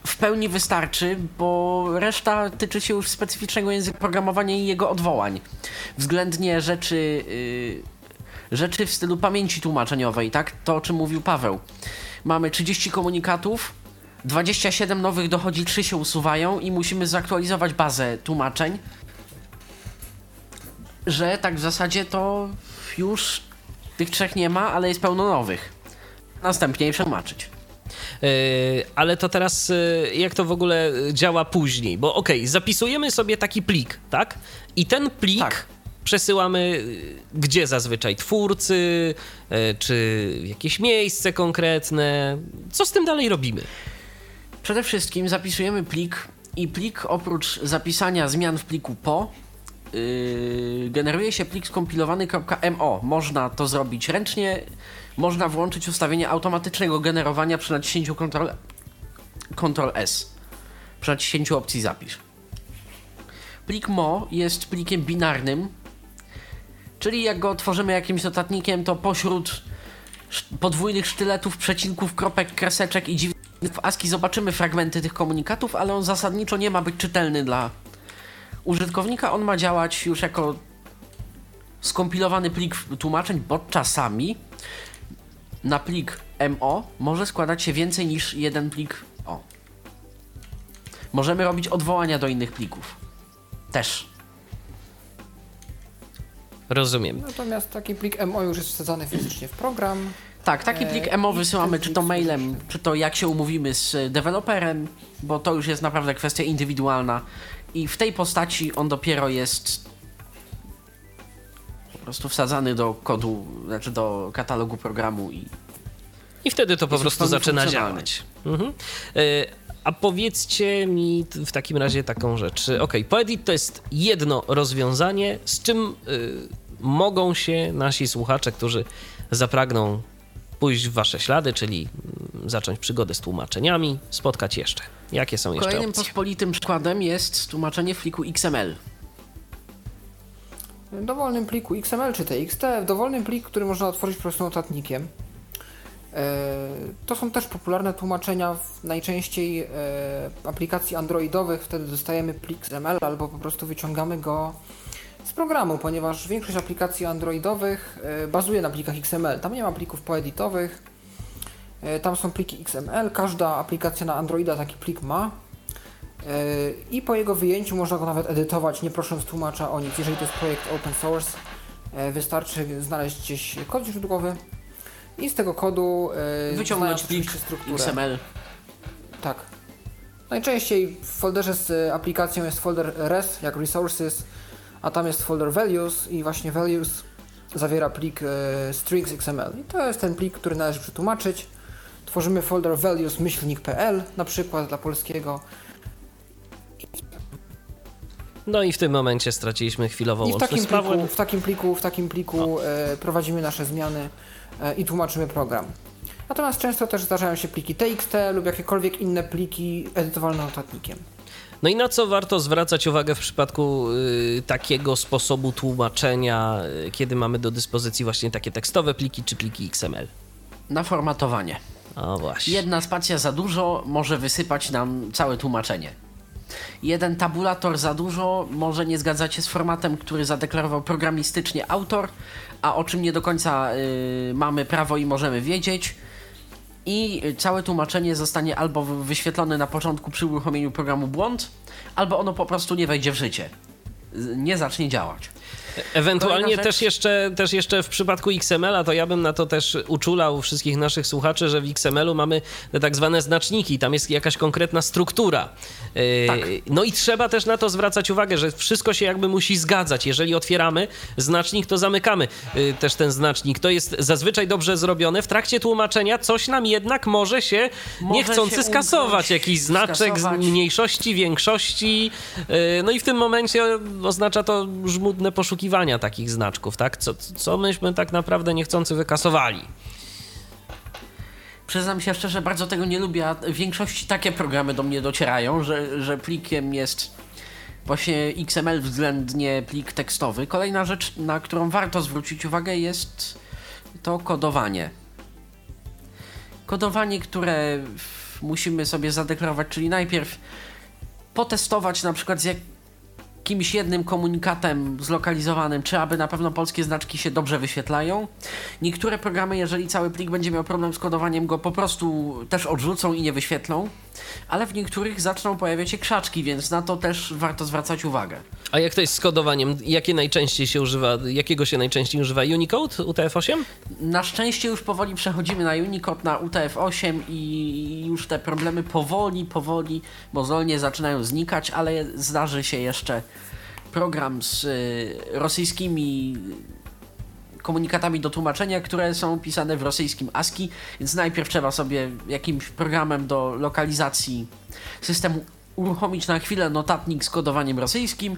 w pełni wystarczy, bo reszta tyczy się już specyficznego języka programowania i jego odwołań. Względnie rzeczy, yy, rzeczy w stylu pamięci tłumaczeniowej, tak? To o czym mówił Paweł. Mamy 30 komunikatów, 27 nowych dochodzi, 3 się usuwają i musimy zaktualizować bazę tłumaczeń, że tak w zasadzie to już tych trzech nie ma, ale jest pełno nowych. Następnie je przetłumaczyć. Yy, ale to teraz yy, jak to w ogóle działa później? Bo okej, zapisujemy sobie taki plik, tak? I ten plik Tak. przesyłamy yy, gdzie zazwyczaj? Twórcy, czy jakieś miejsce konkretne? Co z tym dalej robimy? Przede wszystkim zapisujemy plik i plik oprócz zapisania zmian w pliku po yy, generuje się plik skompilowany.mo. Można to zrobić ręcznie, można włączyć ustawienie automatycznego generowania przy naciśnięciu Ctrl, Ctrl S. Przy naciśnięciu opcji zapisz. Plik mo jest plikiem binarnym, czyli jak go otworzymy jakimś notatnikiem, to pośród podwójnych sztyletów, przecinków, kropek, kreseczek i dziwnych w ASCII zobaczymy fragmenty tych komunikatów, ale on zasadniczo nie ma być czytelny dla użytkownika. On ma działać już jako skompilowany plik tłumaczeń, bo czasami na plik MO może składać się więcej niż jeden plik O. Możemy robić odwołania do innych plików. Też. Rozumiem. Natomiast taki plik MO już jest wsadzany fizycznie w program. Tak, taki E, plik MO i wysyłamy czy to mailem, czy to jak się umówimy z deweloperem, bo to już jest naprawdę kwestia indywidualna i w tej postaci on dopiero jest prostu wsadzany do kodu, znaczy do katalogu programu i I wtedy to po prostu zaczyna działać. Mhm. Y, A powiedzcie mi w takim razie taką rzecz. Ok, Poedit to jest jedno rozwiązanie, z czym y, mogą się nasi słuchacze, którzy zapragną pójść w wasze ślady, czyli mm, zacząć przygodę z tłumaczeniami, spotkać jeszcze. Jakie są jeszcze Kolejnym opcje? pospolitym przykładem jest tłumaczenie w pliku XML. Dowolnym pliku XML czy TXT, dowolnym plik, który można otworzyć po prostu notatnikiem. E, To są też popularne tłumaczenia w najczęściej e, aplikacji androidowych. Wtedy dostajemy plik XML albo po prostu wyciągamy go z programu, ponieważ większość aplikacji androidowych e, bazuje na plikach XML. Tam nie ma plików poeditowych. E, Tam są pliki XML, każda aplikacja na Androida taki plik ma. E, I po jego wyjęciu można go nawet edytować, nie prosząc tłumacza o nic. Jeżeli to jest projekt open source, e, wystarczy znaleźć gdzieś kod źródłowy i z tego kodu e, Wyciągnąć plik strukturę. XML. Tak. Najczęściej w folderze z aplikacją jest folder res, jak resources, a tam jest folder values i właśnie values zawiera plik strings XML. I to jest ten plik, który należy przetłumaczyć. Tworzymy folder values myślnik.pl na przykład dla polskiego No i w tym momencie straciliśmy chwilowo i w takim pliku, w takim pliku, w takim pliku e, prowadzimy nasze zmiany e, i tłumaczymy program. Natomiast często też zdarzają się pliki TXT lub jakiekolwiek inne pliki edytowalne notatnikiem. No i na co warto zwracać uwagę w przypadku y, takiego sposobu tłumaczenia, y, kiedy mamy do dyspozycji właśnie takie tekstowe pliki czy pliki XML? Na formatowanie. O właśnie. Jedna spacja za dużo może wysypać nam całe tłumaczenie. Jeden tabulator za dużo może nie zgadzać się z formatem, który zadeklarował programistycznie autor, a o czym nie do końca y, mamy prawo i możemy wiedzieć. I y, całe tłumaczenie zostanie albo wy- wyświetlone na początku przy uruchomieniu programu błąd, albo ono po prostu nie wejdzie w życie. Z- Nie zacznie działać. Ewentualnie też jeszcze, też jeszcze w przypadku XML-a, to ja bym na to też uczulał wszystkich naszych słuchaczy, że w XML-u mamy te tak zwane znaczniki, tam jest jakaś konkretna struktura. Yy, Tak. No i trzeba też na to zwracać uwagę, że wszystko się jakby musi zgadzać. Jeżeli otwieramy znacznik, to zamykamy yy, też ten znacznik. To jest zazwyczaj dobrze zrobione. W trakcie tłumaczenia coś nam jednak może się Może niechcący się skasować. Jakiś znaczek z skasować. mniejszości, większości. Yy, No i w tym momencie oznacza to żmudne poszukiwania takich znaczków, tak? Co, co myśmy tak naprawdę niechcący wykasowali. Przyznam się szczerze, bardzo tego nie lubię, w większości takie programy do mnie docierają, że, że plikiem jest właśnie XML względnie plik tekstowy. Kolejna rzecz, na którą warto zwrócić uwagę jest to kodowanie. Kodowanie, które musimy sobie zadeklarować, czyli najpierw potestować na przykład z jakimś jednym komunikatem zlokalizowanym, czy aby na pewno polskie znaczki się dobrze wyświetlają. Niektóre programy, jeżeli cały plik będzie miał problem z kodowaniem, go po prostu też odrzucą i nie wyświetlą, ale w niektórych zaczną pojawiać się krzaczki, więc na to też warto zwracać uwagę. A jak to jest z kodowaniem? Jakie najczęściej się używa, jakiego się najczęściej używa? Unicode UTF-8? Na szczęście już powoli przechodzimy na Unicode, na UTF-8 i już te problemy powoli, powoli, mozolnie zaczynają znikać, ale zdarzy się jeszcze program z y, rosyjskimi komunikatami do tłumaczenia, które są pisane w rosyjskim ASCII, więc najpierw trzeba sobie jakimś programem do lokalizacji systemu uruchomić na chwilę notatnik z kodowaniem rosyjskim,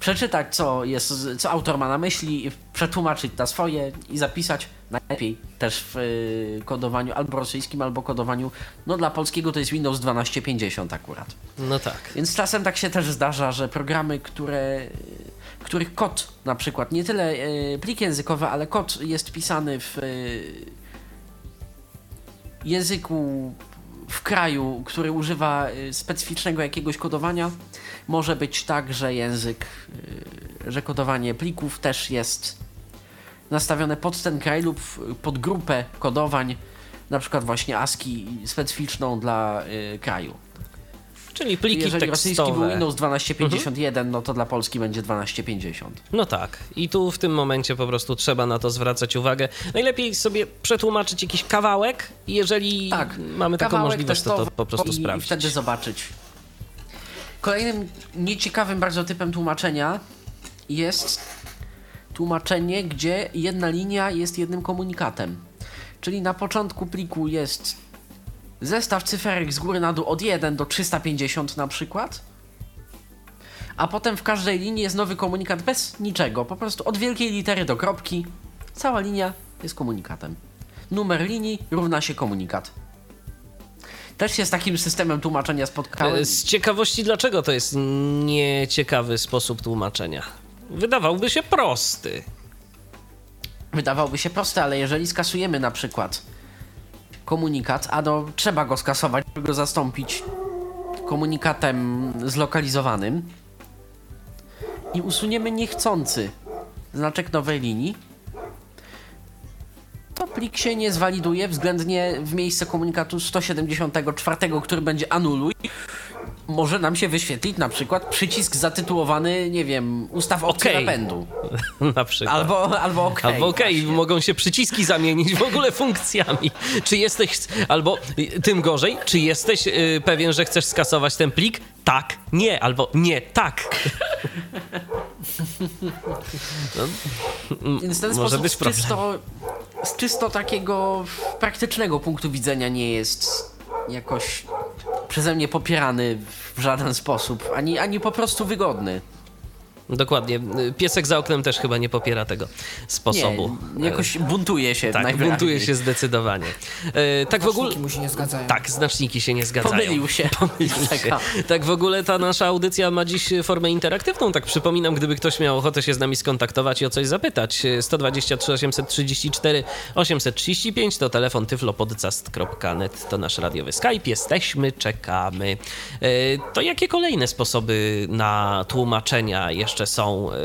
przeczytać co jest, co autor ma na myśli, przetłumaczyć na swoje i zapisać najlepiej też w y, kodowaniu albo rosyjskim, albo kodowaniu, no dla polskiego to jest Windows 1250 akurat. No tak. Więc czasem tak się też zdarza, że programy, które, których kod na przykład, nie tyle e, plik językowy, ale kod jest pisany w e, języku w kraju, który używa specyficznego jakiegoś kodowania, może być tak, że język, e, że kodowanie plików też jest nastawione pod ten kraj lub pod grupę kodowań, na przykład właśnie ASCII specyficzną dla e, kraju. Czyli pliki Jeżeli rosyjski był tekstowe. Windows 1251, no to dla Polski będzie 1250. No tak. I tu w tym momencie po prostu trzeba na to zwracać uwagę. Najlepiej sobie przetłumaczyć jakiś kawałek i jeżeli Tak, mamy taką Kawałek możliwość, to, to po prostu i, sprawdzić. I wtedy zobaczyć. Kolejnym nieciekawym bardzo typem tłumaczenia jest tłumaczenie, gdzie jedna linia jest jednym komunikatem. Czyli na początku pliku jest zestaw cyferek z góry na dół od 1 do 350 na przykład. A potem w każdej linii jest nowy komunikat bez niczego. Po prostu od wielkiej litery do kropki. Cała linia jest komunikatem. Numer linii równa się komunikat. Też się z takim systemem tłumaczenia spotkałem. Z ciekawości, dlaczego to jest nieciekawy sposób tłumaczenia? Wydawałby się prosty. Wydawałoby się proste, ale jeżeli skasujemy na przykład komunikat, a no trzeba go skasować, żeby go zastąpić komunikatem zlokalizowanym i usuniemy niechcący znaczek nowej linii, to plik się nie zwaliduje względnie w miejsce komunikatu 174, który będzie anuluj, może nam się wyświetlić na przykład przycisk zatytułowany, nie wiem, ustaw Okej. napędu. Na przykład. Albo, albo OK. Albo okej, mogą się przyciski zamienić w ogóle funkcjami. Czy jesteś, albo tym gorzej, czy jesteś y, pewien, że chcesz skasować ten plik? Tak, nie, albo nie, tak. Więc w ten Może sposób być problem. czysto, z czysto takiego praktycznego punktu widzenia nie jest jakoś przeze mnie popierany w żaden sposób, ani, ani po prostu wygodny. Dokładnie. Piesek za oknem też chyba nie popiera tego sposobu. Nie, jakoś buntuje się tak, buntuje się zdecydowanie. E, tak w ogóle. Znaczniki mu się nie zgadzają. Tak, znaczniki się nie zgadzają. Pomylił się. Pomylił się. Tak w ogóle ta nasza audycja ma dziś formę interaktywną. Tak przypominam, gdyby ktoś miał ochotę się z nami skontaktować i o coś zapytać. 123 834 835 to telefon tyflopodcast.net to nasz radiowy Skype. Jesteśmy, czekamy. E, To jakie kolejne sposoby na tłumaczenia jeszcze są? E,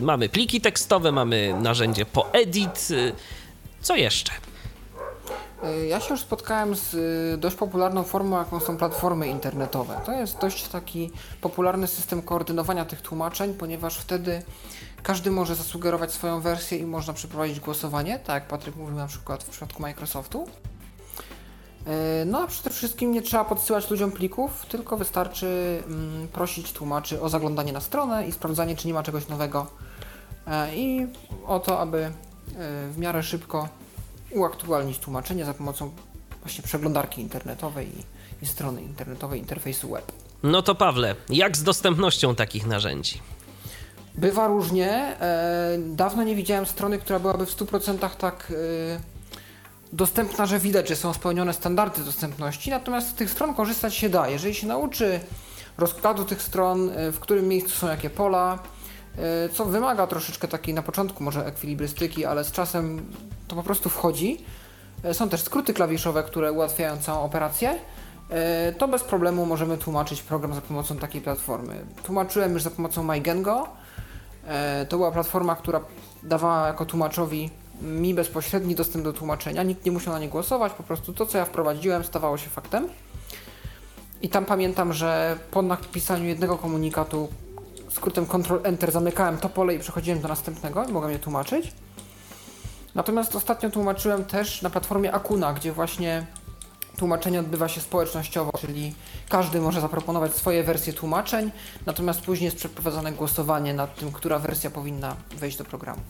Mamy pliki tekstowe, mamy narzędzie Poedit. E, Co jeszcze? Y, Ja się już spotkałem z y, dość popularną formą, jaką są platformy internetowe. To jest dość taki popularny system koordynowania tych tłumaczeń, ponieważ wtedy każdy może zasugerować swoją wersję i można przeprowadzić głosowanie, tak jak Patryk mówił na przykład w przypadku Microsoftu. Y, No a przede wszystkim nie trzeba podsyłać ludziom plików, tylko wystarczy mm, prosić tłumaczy o zaglądanie na stronę i sprawdzanie, czy nie ma czegoś nowego E, i o to, aby e, w miarę szybko uaktualnić tłumaczenie za pomocą właśnie przeglądarki internetowej i, i strony internetowej interfejsu web. No to Pawle, jak z dostępnością takich narzędzi? Bywa różnie. E, dawno nie widziałem strony, która byłaby w 100% tak e, dostępna, że widać, że są spełnione standardy dostępności. Natomiast z tych stron korzystać się da. Jeżeli się nauczy rozkładu tych stron, e, w którym miejscu są jakie pola, e, co wymaga troszeczkę takiej na początku może ekwilibrystyki, ale z czasem to po prostu wchodzi. E, Są też skróty klawiszowe, które ułatwiają całą operację. To bez problemu możemy tłumaczyć program za pomocą takiej platformy. Tłumaczyłem już za pomocą MyGengo. To była platforma, która dawała jako tłumaczowi mi bezpośredni dostęp do tłumaczenia. Nikt nie musiał na nie głosować, po prostu to, co ja wprowadziłem, stawało się faktem. I tam pamiętam, że po napisaniu jednego komunikatu skrótem Ctrl-Enter zamykałem to pole i przechodziłem do następnego i mogłem je tłumaczyć. Natomiast ostatnio tłumaczyłem też na platformie Akuna, gdzie właśnie tłumaczenie odbywa się społecznościowo, czyli każdy może zaproponować swoje wersje tłumaczeń, natomiast później jest przeprowadzone głosowanie nad tym, która wersja powinna wejść do programu.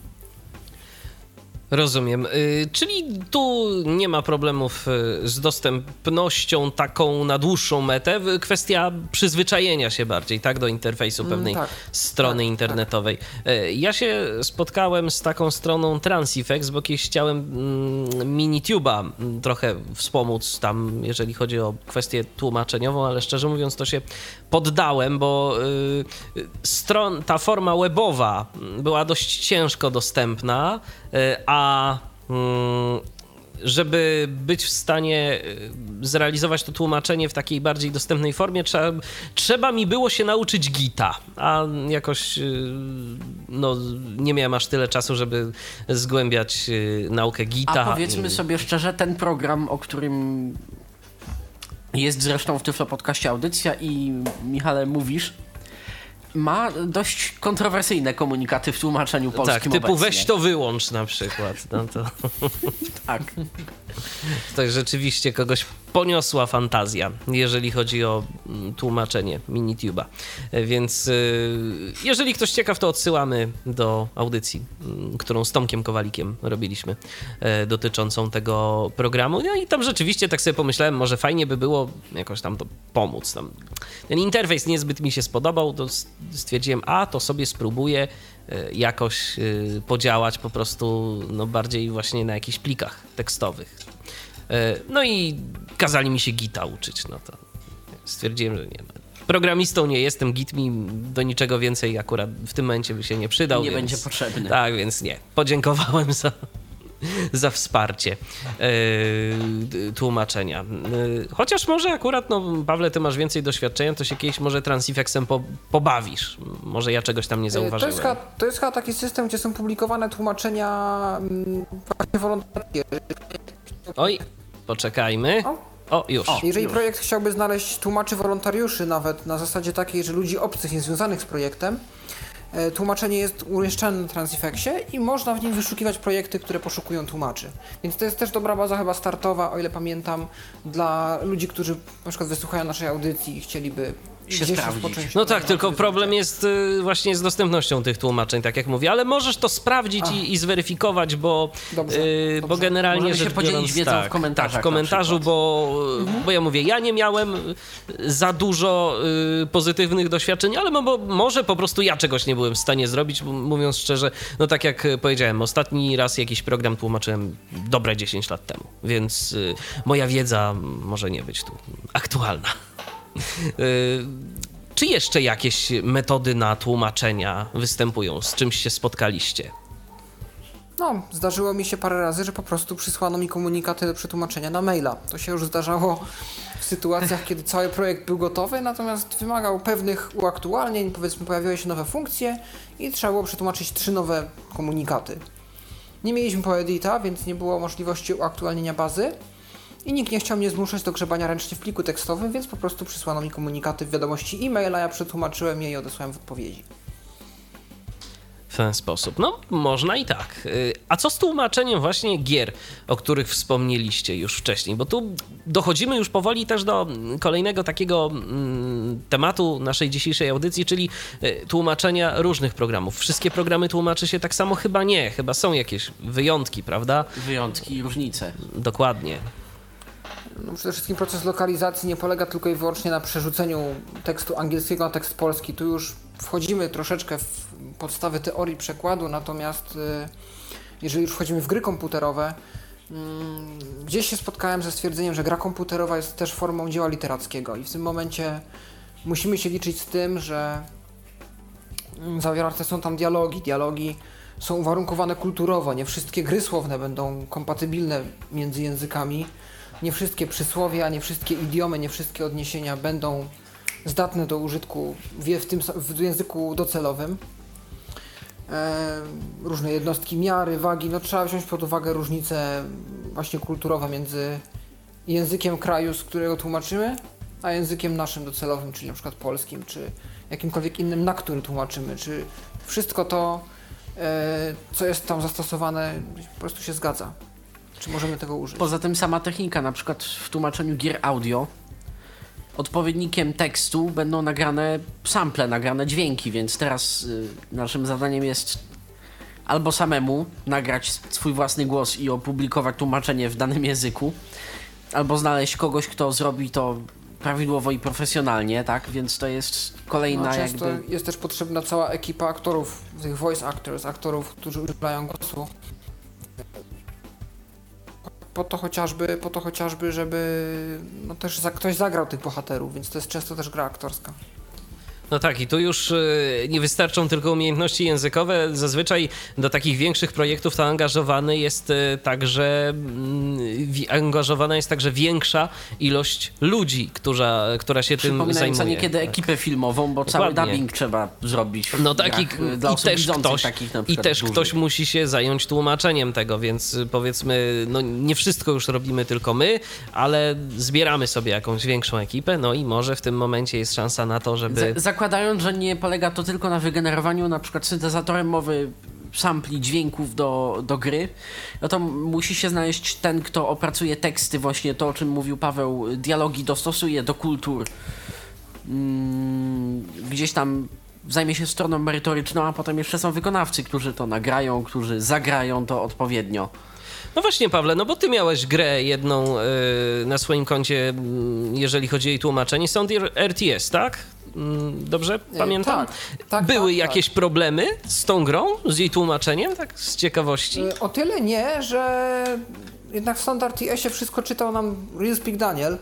Rozumiem. Y, czyli tu nie ma problemów y, z dostępnością taką na dłuższą metę. Kwestia przyzwyczajenia się bardziej, tak, do interfejsu Mm, pewnej tak. strony Tak, internetowej. Y, Ja się spotkałem z taką stroną Transifex, bo kiedyś chciałem mm, MiniTube'a mm, trochę wspomóc tam, jeżeli chodzi o kwestię tłumaczeniową, ale szczerze mówiąc to się poddałem, bo y, stron, ta forma webowa mm, była dość ciężko dostępna, a mm, żeby być w stanie y, zrealizować to tłumaczenie w takiej bardziej dostępnej formie, trzeba, trzeba mi było się nauczyć Gita, a jakoś y, no, nie miałem aż tyle czasu, żeby zgłębiać naukę Gita. A powiedzmy sobie szczerze, ten program, o którym jest zresztą w Tyflo Podcaście audycja i Michale mówisz, ma dość kontrowersyjne komunikaty w tłumaczeniu Tak, polskim typu obecnie. weź to wyłącz na przykład. No to, Tak. to rzeczywiście kogoś poniosła fantazja, jeżeli chodzi o mm, tłumaczenie MiniTube'a. E, Więc y, jeżeli ktoś ciekaw, to odsyłamy do audycji, mm, którą z Tomkiem Kowalikiem robiliśmy, e, dotyczącą tego programu. No i tam rzeczywiście tak sobie pomyślałem, może fajnie by było jakoś tam to pomóc. Tam. Ten interfejs niezbyt mi się spodobał, to stwierdziłem, a to sobie spróbuję e, jakoś e, podziałać po prostu no, bardziej właśnie na jakichś plikach tekstowych. E, No i kazali mi się Gita uczyć, no to stwierdziłem, że nie. Programistą nie jestem, Git mi do niczego więcej akurat w tym momencie by się nie przydał. Nie więc, będzie potrzebny. Tak, więc nie. Podziękowałem za, za wsparcie yy, tłumaczenia. Yy, chociaż może akurat, no Pawle, ty masz więcej doświadczenia, to się kiedyś może Transifexem po, pobawisz. Może ja czegoś tam nie E, To zauważyłem. jest, chyba, to jest chyba taki system, gdzie są publikowane tłumaczenia mm, właśnie wolontarskie. Oj, poczekajmy. O. O, już. Jeżeli projekt chciałby znaleźć tłumaczy wolontariuszy nawet na zasadzie takiej, że ludzi obcych, niezwiązanych z projektem, e, tłumaczenie jest umieszczane na Transifexie i można w nim wyszukiwać projekty, które poszukują tłumaczy. Więc to jest też dobra baza chyba startowa, o ile pamiętam, dla ludzi, którzy na przykład wysłuchają naszej audycji i chcieliby Się sprawdzić. rozpocząć. No tak, tylko tłumaczenie. problem jest y, właśnie z dostępnością tych tłumaczeń, tak jak mówię, ale możesz to sprawdzić i, i zweryfikować, bo, Dobrze, y, bo generalnie Możemy się rzecz podzielić biorąc, wiedzą tak, w komentarzach Tak, w komentarzu, bo, bo ja mówię, ja nie miałem y, za dużo y, pozytywnych doświadczeń, ale mo, bo może po prostu ja czegoś nie byłem w stanie zrobić, mówiąc szczerze, no tak jak powiedziałem, ostatni raz jakiś program tłumaczyłem dobre 10 lat temu, więc y, moja wiedza może nie być tu aktualna. Y, Czy jeszcze jakieś metody na tłumaczenia występują? Z czymś się spotkaliście? No, zdarzyło mi się parę razy, że po prostu przysłano mi komunikaty do przetłumaczenia na maila. To się już zdarzało w sytuacjach, kiedy cały projekt był gotowy, natomiast wymagał pewnych uaktualnień, powiedzmy pojawiły się nowe funkcje i trzeba było przetłumaczyć trzy nowe komunikaty. Nie mieliśmy poedita, więc nie było możliwości uaktualnienia bazy i nikt nie chciał mnie zmuszać do grzebania ręcznie w pliku tekstowym, więc po prostu przysłano mi komunikaty w wiadomości e-maila, ja przetłumaczyłem je i odesłałem w odpowiedzi. W ten sposób. No, można i tak. Y, A co z tłumaczeniem właśnie gier, o których wspomnieliście już wcześniej? Bo tu dochodzimy już powoli też do kolejnego takiego mm, tematu naszej dzisiejszej audycji, czyli y, tłumaczenia różnych programów. Wszystkie programy tłumaczy się tak samo? Chyba nie. Chyba są jakieś wyjątki, prawda? Wyjątki i różnice. Dokładnie. No przede wszystkim proces lokalizacji nie polega tylko i wyłącznie na przerzuceniu tekstu angielskiego na tekst polski. Tu już wchodzimy troszeczkę w podstawy teorii przekładu, natomiast y, jeżeli już wchodzimy w gry komputerowe, mm, gdzieś się spotkałem ze stwierdzeniem, że gra komputerowa jest też formą dzieła literackiego i w tym momencie musimy się liczyć z tym, że mm, zawarte są tam dialogi. Dialogi są uwarunkowane kulturowo. Nie wszystkie gry słowne będą kompatybilne między językami. Nie wszystkie przysłowia, nie wszystkie idiomy, nie wszystkie odniesienia będą zdatne do użytku w, tym w języku docelowym. E, różne jednostki miary, wagi, no trzeba wziąć pod uwagę różnice właśnie kulturowe między językiem kraju, z którego tłumaczymy, a językiem naszym docelowym, czyli na przykład polskim, czy jakimkolwiek innym, na który tłumaczymy, czy wszystko to, e, co jest tam zastosowane, po prostu się zgadza. Czy możemy tego użyć? Poza tym sama technika, na przykład w tłumaczeniu gier audio, odpowiednikiem tekstu będą nagrane sample, nagrane dźwięki, więc teraz y, naszym zadaniem jest albo samemu nagrać swój własny głos i opublikować tłumaczenie w danym języku, albo znaleźć kogoś, kto zrobi to prawidłowo i profesjonalnie, tak? Więc to jest kolejna No, jakby... jest też potrzebna cała ekipa aktorów, tych voice actors, aktorów, którzy udzielają głosu. Po to chociażby, po to chociażby, żeby no też za, ktoś zagrał tych bohaterów, więc to jest często też gra aktorska. No tak, i tu już y, nie wystarczą tylko umiejętności językowe. Zazwyczaj do takich większych projektów to angażowany jest y, także mm, angażowana jest także większa ilość ludzi, która, która się tym Przypominająca zajmuje. niekiedy Tak. ekipę filmową, bo cały Dokładnie. dubbing trzeba zrobić. No tak, i, grach, y, dla i osób też ktoś, takich na i też dużych. ktoś musi się zająć tłumaczeniem tego, więc powiedzmy, no nie wszystko już robimy tylko my, ale zbieramy sobie jakąś większą ekipę, no i może w tym momencie jest szansa na to, żeby... Z- zakładając, że nie polega to tylko na wygenerowaniu na przykład syntezatorem mowy sampli dźwięków do, do gry, no to musi się znaleźć ten, kto opracuje teksty, właśnie to, o czym mówił Paweł, dialogi dostosuje do kultur, mm, gdzieś tam zajmie się stroną merytoryczną, a potem jeszcze są wykonawcy, którzy to nagrają, którzy zagrają to odpowiednio. No właśnie, Pawle, no bo ty miałeś grę jedną y, na swoim koncie, mm, jeżeli chodzi o jej tłumaczenie, Sound RTS, tak? Mm, Dobrze pamiętam? tak, tak, Były tak, jakieś problemy z tą grą, z jej tłumaczeniem, tak z ciekawości? Y, O tyle nie, że jednak w Standard TS-ie wszystko czytał nam Real Speak Daniel,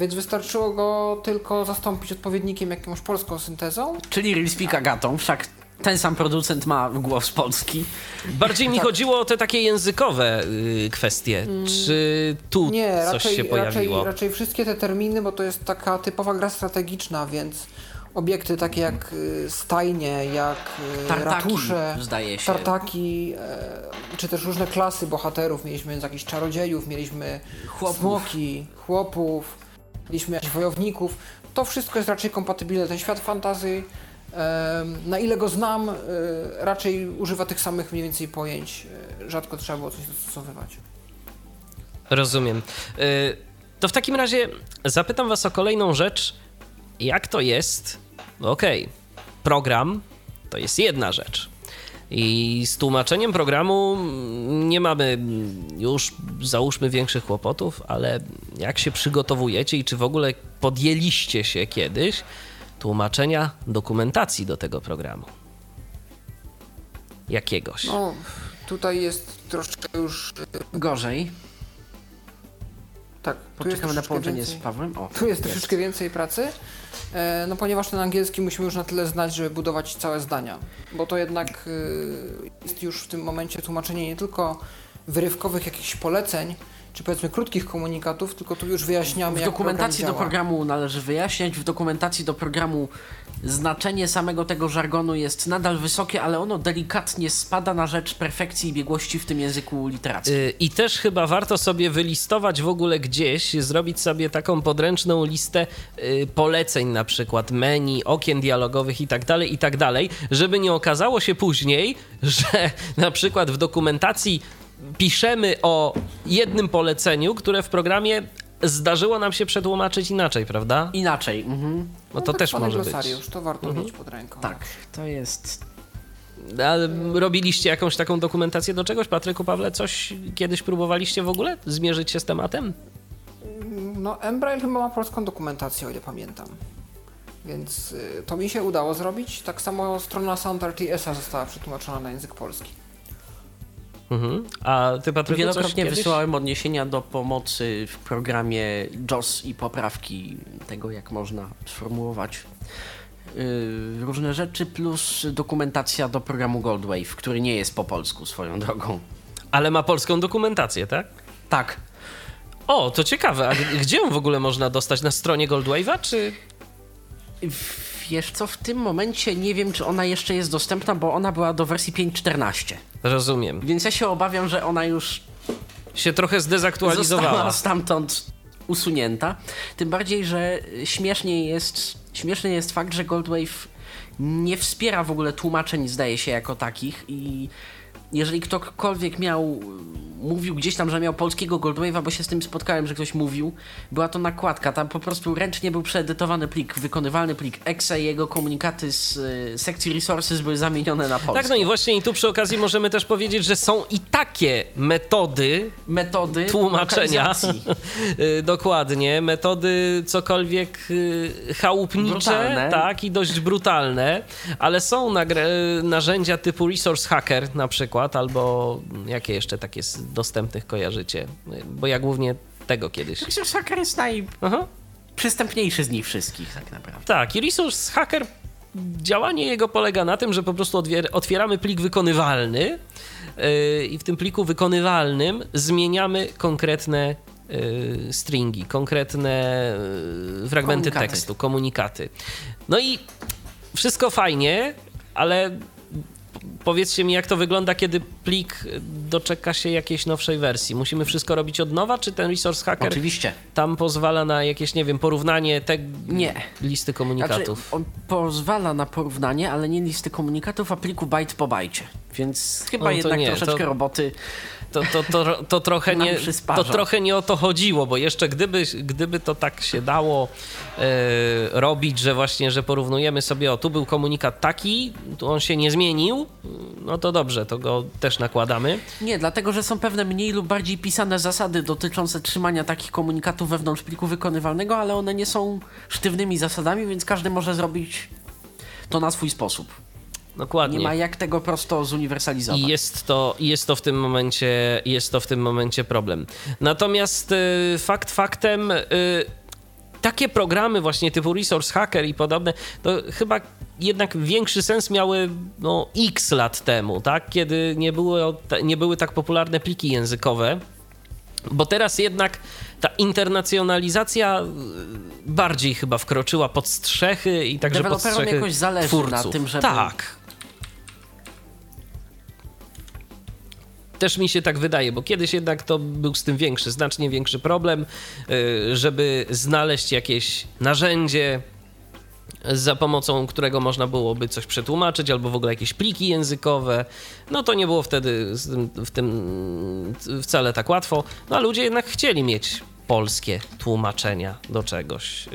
więc wystarczyło go tylko zastąpić odpowiednikiem jakąś polską syntezą. Czyli Real Speak Agatą, wszak ten sam producent ma głos polski. Bardziej mi chodziło o te takie językowe y, kwestie. Czy tu Nie, coś raczej, się pojawiło? raczej, raczej wszystkie te terminy, bo to jest taka typowa gra strategiczna, więc obiekty takie jak y, stajnie, jak y, Tartaki, ratusze, zdaje się. tartaki, e, czy też różne klasy bohaterów. Mieliśmy więc jakichś czarodziejów, mieliśmy Chłopów. smoki, chłopów, mieliśmy jakichś wojowników. To wszystko jest raczej kompatybilne. Ten świat fantazy, em, na ile go znam, e, raczej używa tych samych mniej więcej pojęć. E, Rzadko trzeba było coś dostosowywać. Rozumiem. Y, To w takim razie zapytam Was o kolejną rzecz. Jak to jest? Okej, program to jest jedna rzecz. I z tłumaczeniem programu nie mamy już, załóżmy, większych kłopotów, ale jak się przygotowujecie i czy w ogóle podjęliście się kiedyś tłumaczenia dokumentacji do tego programu? Jakiegoś. No, tutaj jest troszeczkę już. e, Gorzej. Tak, jest Poczekamy na połączenie więcej, z Pawłem. O, Tu jest troszeczkę więcej pracy, e, no ponieważ ten angielski musimy już na tyle znać, żeby budować całe zdania. Bo to jednak e, jest już w tym momencie tłumaczenie nie tylko wyrywkowych jakichś poleceń, czy powiedzmy krótkich komunikatów, tylko tu już wyjaśniamy, W jak dokumentacji do program działa. programu należy wyjaśniać. W dokumentacji do programu znaczenie samego tego żargonu jest nadal wysokie, ale ono delikatnie spada na rzecz perfekcji i biegłości w tym języku literackim. Y, I też chyba warto sobie wylistować w ogóle gdzieś, zrobić sobie taką podręczną listę y, poleceń, na przykład menu, okien dialogowych i tak dalej, i tak dalej, żeby nie okazało się później, że na przykład w dokumentacji piszemy o jednym poleceniu, które w programie zdarzyło nam się przetłumaczyć inaczej, prawda? Inaczej. Mhm. No to tak też może być. to warto mieć pod ręką. Tak, to jest. A robiliście jakąś taką dokumentację do czegoś, Patryku, Pawle? Coś kiedyś próbowaliście w ogóle zmierzyć się z tematem? No, Embrail chyba ma polską dokumentację, o ile pamiętam. Więc y, to mi się udało zrobić. Tak samo strona Sound RTS-a została przetłumaczona na język polski. Mhm. A ty, Patryku, Wielokrotnie kiedyś? wysyłałem odniesienia do pomocy w programie JOS i poprawki tego, jak można sformułować yy, różne rzeczy, plus dokumentacja do programu Goldwave, który nie jest po polsku swoją drogą. Ale ma polską dokumentację, tak? Tak. O, to ciekawe. A gdzie ją w ogóle można dostać? Na stronie Goldwave'a, czy... Wiesz co, w tym momencie nie wiem, czy ona jeszcze jest dostępna, bo ona była do wersji 5.14. Rozumiem. Więc ja się obawiam, że ona już Się trochę zdezaktualizowała. została stamtąd usunięta. Tym bardziej, że śmiesznie jest, śmieszny jest fakt, że Goldwave nie wspiera w ogóle tłumaczeń, zdaje się, jako takich i jeżeli ktokolwiek miał, mówił gdzieś tam, że miał polskiego Goldwave'a, bo się z tym spotkałem, że ktoś mówił, była to nakładka, tam po prostu ręcznie był przeedytowany plik, wykonywalny plik exe i jego komunikaty z y, sekcji resources były zamienione na polskie. Tak, no i właśnie i tu przy okazji możemy też powiedzieć, że są i takie metody Metody tłumaczenia. Y, Dokładnie. Metody cokolwiek y, chałupnicze, Brutalne. tak, i dość brutalne, ale są nagre- narzędzia typu Resource Hacker na przykład, albo jakie jeszcze takie z dostępnych kojarzycie? Bo ja głównie tego kiedyś. Resource Hacker jest najprzystępniejszy z nich wszystkich, tak naprawdę. Tak, i Resource Hacker, działanie jego polega na tym, że po prostu otwieramy plik wykonywalny yy, i w tym pliku wykonywalnym zmieniamy konkretne yy, stringi, konkretne yy, fragmenty Komunikaty. tekstu, komunikaty. No i wszystko fajnie, ale powiedzcie mi, jak to wygląda, kiedy plik doczeka się jakiejś nowszej wersji? Musimy wszystko robić od nowa, czy ten Resource Hacker Oczywiście. tam pozwala na jakieś, nie wiem, porównanie te Nie. listy Znaczy, komunikatów. on pozwala na porównanie, ale nie listy komunikatów, a pliku byte po bajcie. Więc chyba No jednak nie, troszeczkę to- roboty. To, to, to, to, trochę nie, to trochę nie o to chodziło, bo jeszcze gdyby, gdyby to tak się dało e, robić, że właśnie, że porównujemy sobie, o tu był komunikat taki, tu on się nie zmienił, no to dobrze, to go też nakładamy. Nie, dlatego że są pewne mniej lub bardziej pisane zasady dotyczące trzymania takich komunikatów wewnątrz pliku wykonywalnego, ale one nie są sztywnymi zasadami, więc każdy może zrobić to na swój sposób. Dokładnie. Nie ma jak tego prosto zuniwersalizować. I jest to, jest to w tym momencie, jest to w tym momencie problem. Natomiast y, fakt faktem, y, takie programy właśnie typu Resource Hacker i podobne, to chyba jednak większy sens miały no, x lat temu, tak? Kiedy nie, było, nie były tak popularne pliki językowe. Bo teraz jednak ta internacjonalizacja y, bardziej chyba wkroczyła pod strzechy i także pod strzechy jakoś zależy twórców. na tym, żeby... Tak. Też mi się tak wydaje, bo kiedyś jednak to był z tym większy, znacznie większy problem, y, żeby znaleźć jakieś narzędzie, za pomocą którego można byłoby coś przetłumaczyć, albo w ogóle jakieś pliki językowe. No to nie było wtedy w tym wcale tak łatwo. No a ludzie jednak chcieli mieć polskie tłumaczenia do czegoś, y,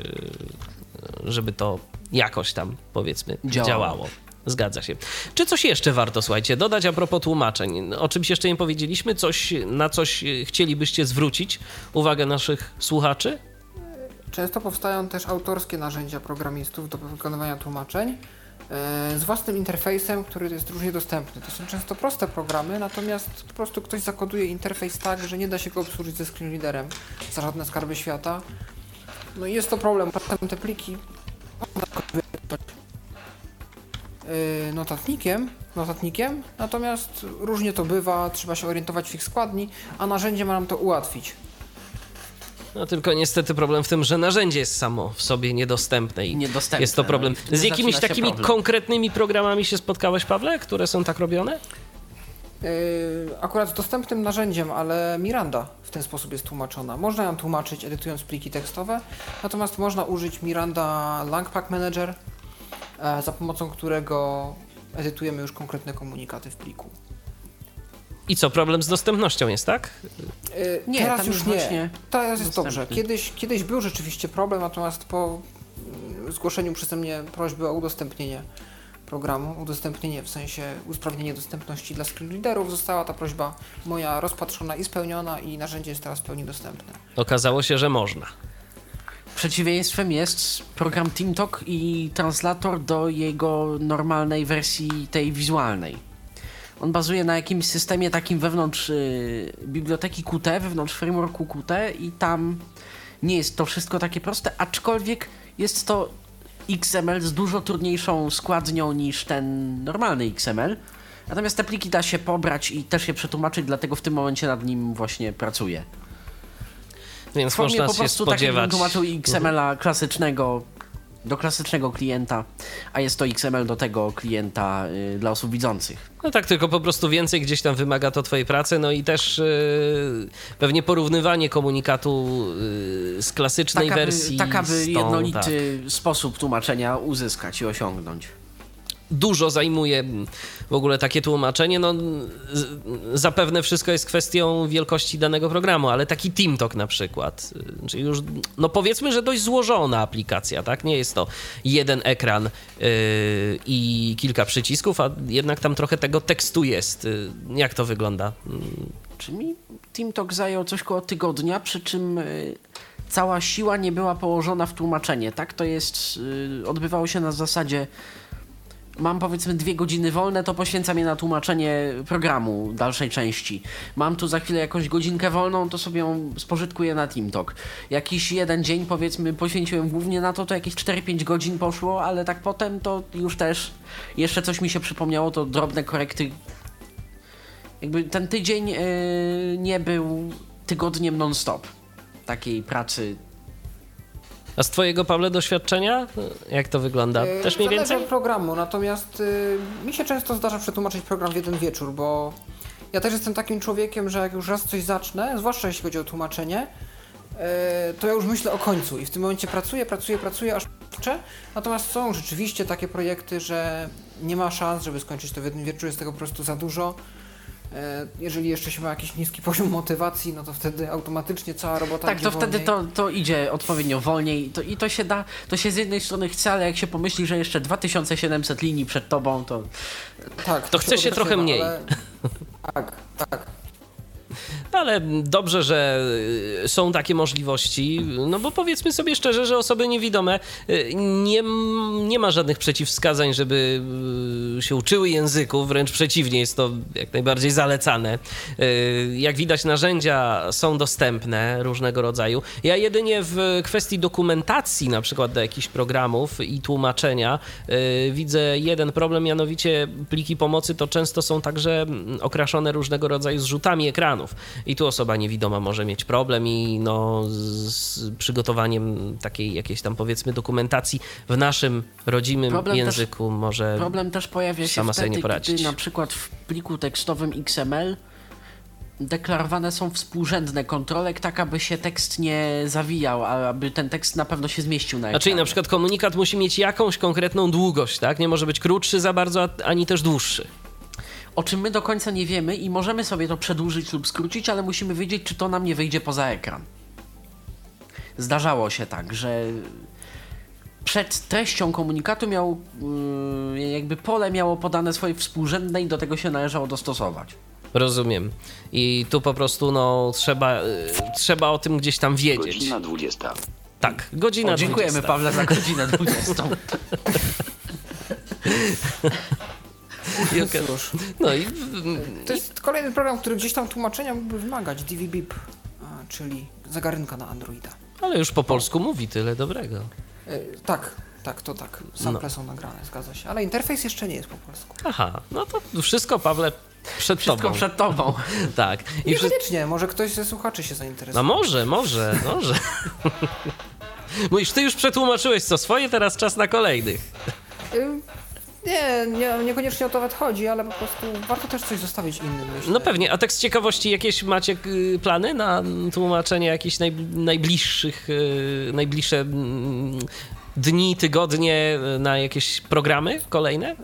żeby to jakoś tam powiedzmy działało. działało. Zgadza się. Czy coś jeszcze warto, słuchajcie, dodać a propos tłumaczeń? O czymś jeszcze nie powiedzieliśmy? Coś, na coś chcielibyście zwrócić uwagę naszych słuchaczy? Często powstają też autorskie narzędzia programistów do wykonywania tłumaczeń e, z własnym interfejsem, który jest różnie dostępny. To są często proste programy, natomiast po prostu ktoś zakoduje interfejs tak, że nie da się go obsłużyć ze screenreaderem za żadne skarby świata. No i jest to problem. Potem te pliki notatnikiem, notatnikiem, natomiast różnie to bywa, trzeba się orientować w ich składni, a narzędzie ma nam to ułatwić. No tylko niestety problem w tym, że narzędzie jest samo w sobie niedostępne i niedostępne, jest to problem. No Z jakimiś takimi problem. konkretnymi programami się spotkałeś, Pawle, które są tak robione? Yy, akurat dostępnym narzędziem, ale Miranda w ten sposób jest tłumaczona. Można ją tłumaczyć edytując pliki tekstowe, natomiast można użyć Miranda Langpack Manager, za pomocą którego edytujemy już konkretne komunikaty w pliku. I co, problem z dostępnością jest, tak? Yy, nie, teraz już nie. Teraz jest dobrze. Kiedyś, kiedyś był rzeczywiście problem, natomiast po mm, zgłoszeniu przeze mnie prośby o udostępnienie programu, udostępnienie w sensie usprawnienie dostępności dla screenreaderów, została ta prośba moja rozpatrzona i spełniona i narzędzie jest teraz w pełni dostępne. Okazało się, że można. Przeciwieństwem jest program TeamTalk i translator do jego normalnej wersji tej wizualnej. On bazuje na jakimś systemie takim wewnątrz y, biblioteki Qt, wewnątrz frameworku Qt i tam nie jest to wszystko takie proste, aczkolwiek jest to XML z dużo trudniejszą składnią niż ten normalny XML. Natomiast te pliki da się pobrać i też je przetłumaczyć, dlatego w tym momencie nad nim właśnie pracuję. Więc w można po prostu. Tak tłumaczył XML-a klasycznego do klasycznego klienta, a jest to XML do tego klienta y, dla osób widzących. No tak, tylko po prostu więcej gdzieś tam wymaga to twojej pracy, no i też y, pewnie porównywanie komunikatu y, z klasycznej tak, wersji. Tak, aby jednolity tak. sposób tłumaczenia uzyskać i osiągnąć dużo zajmuje w ogóle takie tłumaczenie. No, zapewne wszystko jest kwestią wielkości danego programu, ale taki TeamTalk na przykład, czyli już, no powiedzmy, że dość złożona aplikacja, tak? Nie jest to jeden ekran yy, i kilka przycisków, a jednak tam trochę tego tekstu jest. Y, jak to wygląda? Czy mi TeamTalk zajął coś koło tygodnia, przy czym y, cała siła nie była położona w tłumaczenie, tak? To jest, odbywało się na zasadzie mam powiedzmy dwie godziny wolne, to poświęcam je na tłumaczenie programu dalszej części. Mam tu za chwilę jakąś godzinkę wolną, to sobie ją spożytkuję na TeamTalk. Jakiś jeden dzień powiedzmy poświęciłem głównie na to, to jakieś 4-5 godzin poszło, ale tak potem to już też jeszcze coś mi się przypomniało, to drobne korekty. Jakby ten tydzień yy, nie był tygodniem non-stop takiej pracy a z twojego, Pawle, doświadczenia? Jak to wygląda? E, też mniej więcej? programu, natomiast y, mi się często zdarza przetłumaczyć program w jeden wieczór, bo ja też jestem takim człowiekiem, że jak już raz coś zacznę, zwłaszcza jeśli chodzi o tłumaczenie, y, to ja już myślę o końcu i w tym momencie pracuję, pracuję, pracuję, aż kończę. Natomiast są rzeczywiście takie projekty, że nie ma szans, żeby skończyć to w jednym wieczór, jest tego po prostu za dużo. E, jeżeli jeszcze się ma jakiś niski poziom motywacji, no to wtedy automatycznie cała robota Tak, to wtedy to, to idzie odpowiednio wolniej to, i to się da, to się z jednej strony chce, ale jak się pomyśli, że jeszcze 2700 linii przed tobą, to... Tak, to, to chce się trochę mniej. Ale... Tak, tak. Ale dobrze, że y, są takie możliwości, no bo powiedzmy sobie szczerze, że osoby niewidome y, nie, nie ma żadnych przeciwwskazań, żeby się uczyły języków, wręcz przeciwnie, jest to jak najbardziej zalecane. Y, jak widać, narzędzia są dostępne różnego rodzaju. Ja jedynie w kwestii dokumentacji, na przykład do jakichś programów i tłumaczenia, y, widzę jeden problem, mianowicie pliki pomocy to często są także mm, okraszone różnego rodzaju zrzutami I tu osoba niewidoma może mieć problem i no, z przygotowaniem takiej jakiejś tam powiedzmy dokumentacji w naszym rodzimym Problem języku może Problem też pojawia się sama sobie wtedy, nie poradzić. gdy na przykład w pliku tekstowym XML deklarowane są współrzędne kontrolek, tak aby się tekst nie zawijał, a aby ten tekst na pewno się zmieścił na A czyli ekranie. na przykład komunikat musi mieć jakąś konkretną długość, tak? Nie może być krótszy za bardzo, ani też dłuższy. O czym my do końca nie wiemy i możemy sobie to przedłużyć lub skrócić, ale musimy wiedzieć, czy to nam nie wyjdzie poza ekran. Zdarzało się tak, że przed treścią komunikatu miał yy, jakby pole miało podane swoje współrzędne i do tego się należało dostosować. Rozumiem. I tu po prostu no trzeba, y, trzeba o tym gdzieś tam wiedzieć. Godzina 20. Tak, godzina O, dziękujemy 20. Pawle za godzinę 20. I okej. No i To jest kolejny program, który gdzieś tam tłumaczenia mógłby wymagać, DVBIP, a, czyli zagarynka na Androida. ale już po polsku mówi tyle dobrego. E, tak, tak, to tak. Sample są nagrane, zgadza się. Ale interfejs jeszcze nie jest po polsku. Aha, no to wszystko Pawle przed Wszystko tobą. przed tobą. Tak. I. Niekoniecznie, może ktoś ze słuchaczy się No zainteresuje. może, może, może. Mówisz, ty już przetłumaczyłeś co swoje, teraz czas na kolejnych. Nie, nie, niekoniecznie o to nawet chodzi, ale po prostu warto też coś zostawić innym, myślę. No pewnie, a tak z ciekawości jakieś macie y, plany na tłumaczenie jakichś naj, najbliższych, y, najbliższe mm, dni, tygodnie y, na jakieś programy kolejne?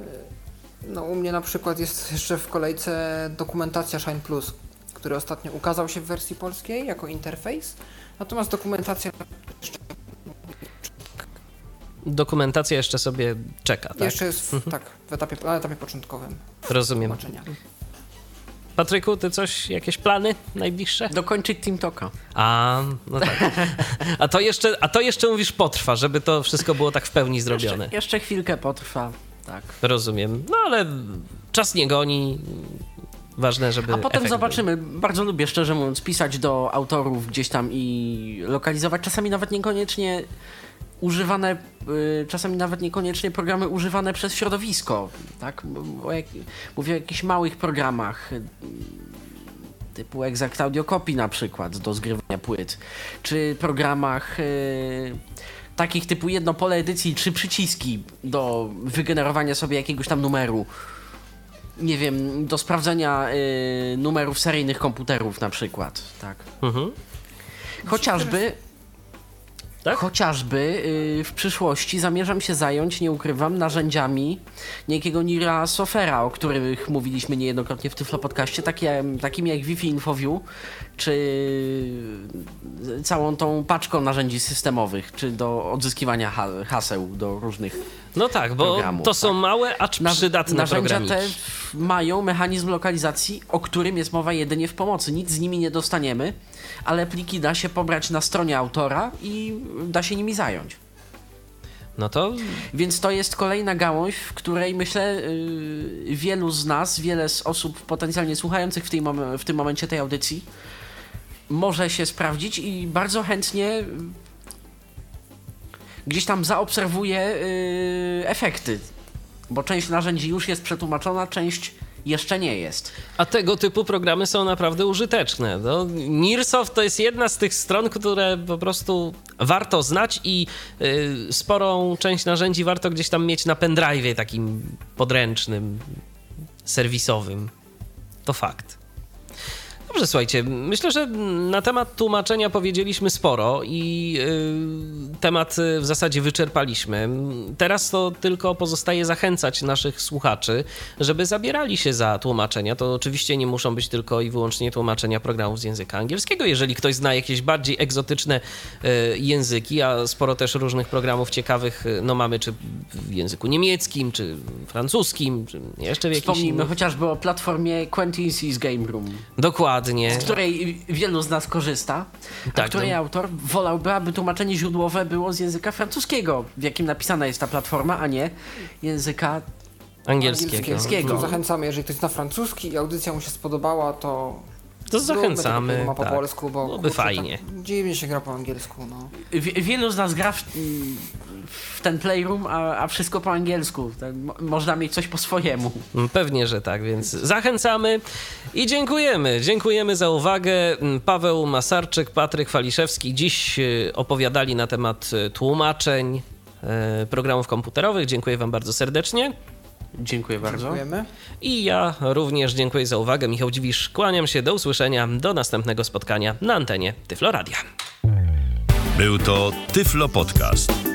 No u mnie na przykład jest jeszcze w kolejce dokumentacja Shine Plus, który ostatnio ukazał się w wersji polskiej jako interfejs. Natomiast dokumentacja Dokumentacja jeszcze sobie czeka, tak? jeszcze jest w, tak, w etapie, na etapie początkowym Rozumiem. Patryku, ty coś, jakieś plany najbliższe? Dokończyć Team Talka. A, no tak. A to jeszcze, a to jeszcze mówisz potrwa, żeby to wszystko było tak w pełni zrobione. Jeszcze, jeszcze chwilkę potrwa. Tak. Rozumiem. No ale czas nie goni. Ważne, żeby. A potem zobaczymy. Bardzo lubię, szczerze mówiąc, pisać do autorów gdzieś tam i lokalizować. Czasami nawet niekoniecznie używane, y, czasami nawet niekoniecznie programy używane przez środowisko. Tak? Mówię o jakichś małych programach. y, Typu Exact Audio Copy na przykład do zgrywania płyt, czy programach y, takich typu jedno pole edycji, trzy przyciski do wygenerowania sobie jakiegoś tam numeru nie wiem, do sprawdzenia numerów seryjnych komputerów na przykład, tak. Mhm. Chociażby, Tak? chociażby y, w przyszłości zamierzam się zająć, nie ukrywam, narzędziami niejakiego Nira Sofera, o których mówiliśmy niejednokrotnie w Tyflo Podcaście, takie, takimi jak Wi-Fi InfoView, czy całą tą paczką narzędzi systemowych, czy do odzyskiwania ha haseł do różnych No tak, bo to są tak. małe, acz Na- przydatne Narzędzia te mają mechanizm lokalizacji, o którym jest mowa jedynie w pomocy. Nic z nimi nie dostaniemy, ale pliki da się pobrać na stronie autora i da się nimi zająć. No to Więc to jest kolejna gałąź, w której myślę yy, wielu z nas, wiele z osób potencjalnie słuchających w, tej mom- w tym momencie tej audycji może się sprawdzić i bardzo chętnie yy, gdzieś tam zaobserwuję yy, efekty. Bo część narzędzi już jest przetłumaczona, część jeszcze nie jest. A tego typu programy są naprawdę użyteczne. No, Nearsoft to jest jedna z tych stron, które po prostu warto znać i y, sporą część narzędzi warto gdzieś tam mieć na pendrive'ie takim podręcznym, serwisowym. To fakt. Dobrze, słuchajcie, myślę, że na temat tłumaczenia powiedzieliśmy sporo i y, temat y, w zasadzie wyczerpaliśmy. Teraz to tylko pozostaje zachęcać naszych słuchaczy, żeby zabierali się za tłumaczenia. To oczywiście nie muszą być tylko i wyłącznie tłumaczenia programów z języka angielskiego. Jeżeli ktoś zna jakieś bardziej egzotyczne y, języki, a sporo też różnych programów ciekawych, no mamy czy w języku niemieckim, czy francuskim, czy jeszcze w jakimś Wspomnijmy chociażby o platformie Quentin's Game Room. Dokładnie. Z której wielu z nas korzysta, Tak, a której no. autor wolałby, aby tłumaczenie źródłowe było z języka francuskiego, w jakim napisana jest ta platforma, a nie języka Angielskiego. Angielskiego. To Zachęcamy, jeżeli ktoś zna francuski i audycja mu się spodobała, to To zachęcamy. ma po tak. polsku, bo Byłoby kurczę, fajnie. Tak, dziwnie się gra po angielsku, no. Wie, wielu z nas gra w, w ten playroom, a, a wszystko po angielsku. Mo- można mieć coś po swojemu. Mm, Pewnie, że tak, więc zachęcamy i dziękujemy. Dziękujemy za uwagę. Mm, Paweł Masarczyk, Patryk Waliszewski dziś y, opowiadali na temat y, tłumaczeń y, programów komputerowych. Dziękuję Wam bardzo serdecznie. Dziękuję bardzo. Dziękujemy. I ja również dziękuję za uwagę. Michał Dziwisz, kłaniam się. Do usłyszenia. Do następnego spotkania na antenie Tyfloradia. Był to Tyflo Podcast.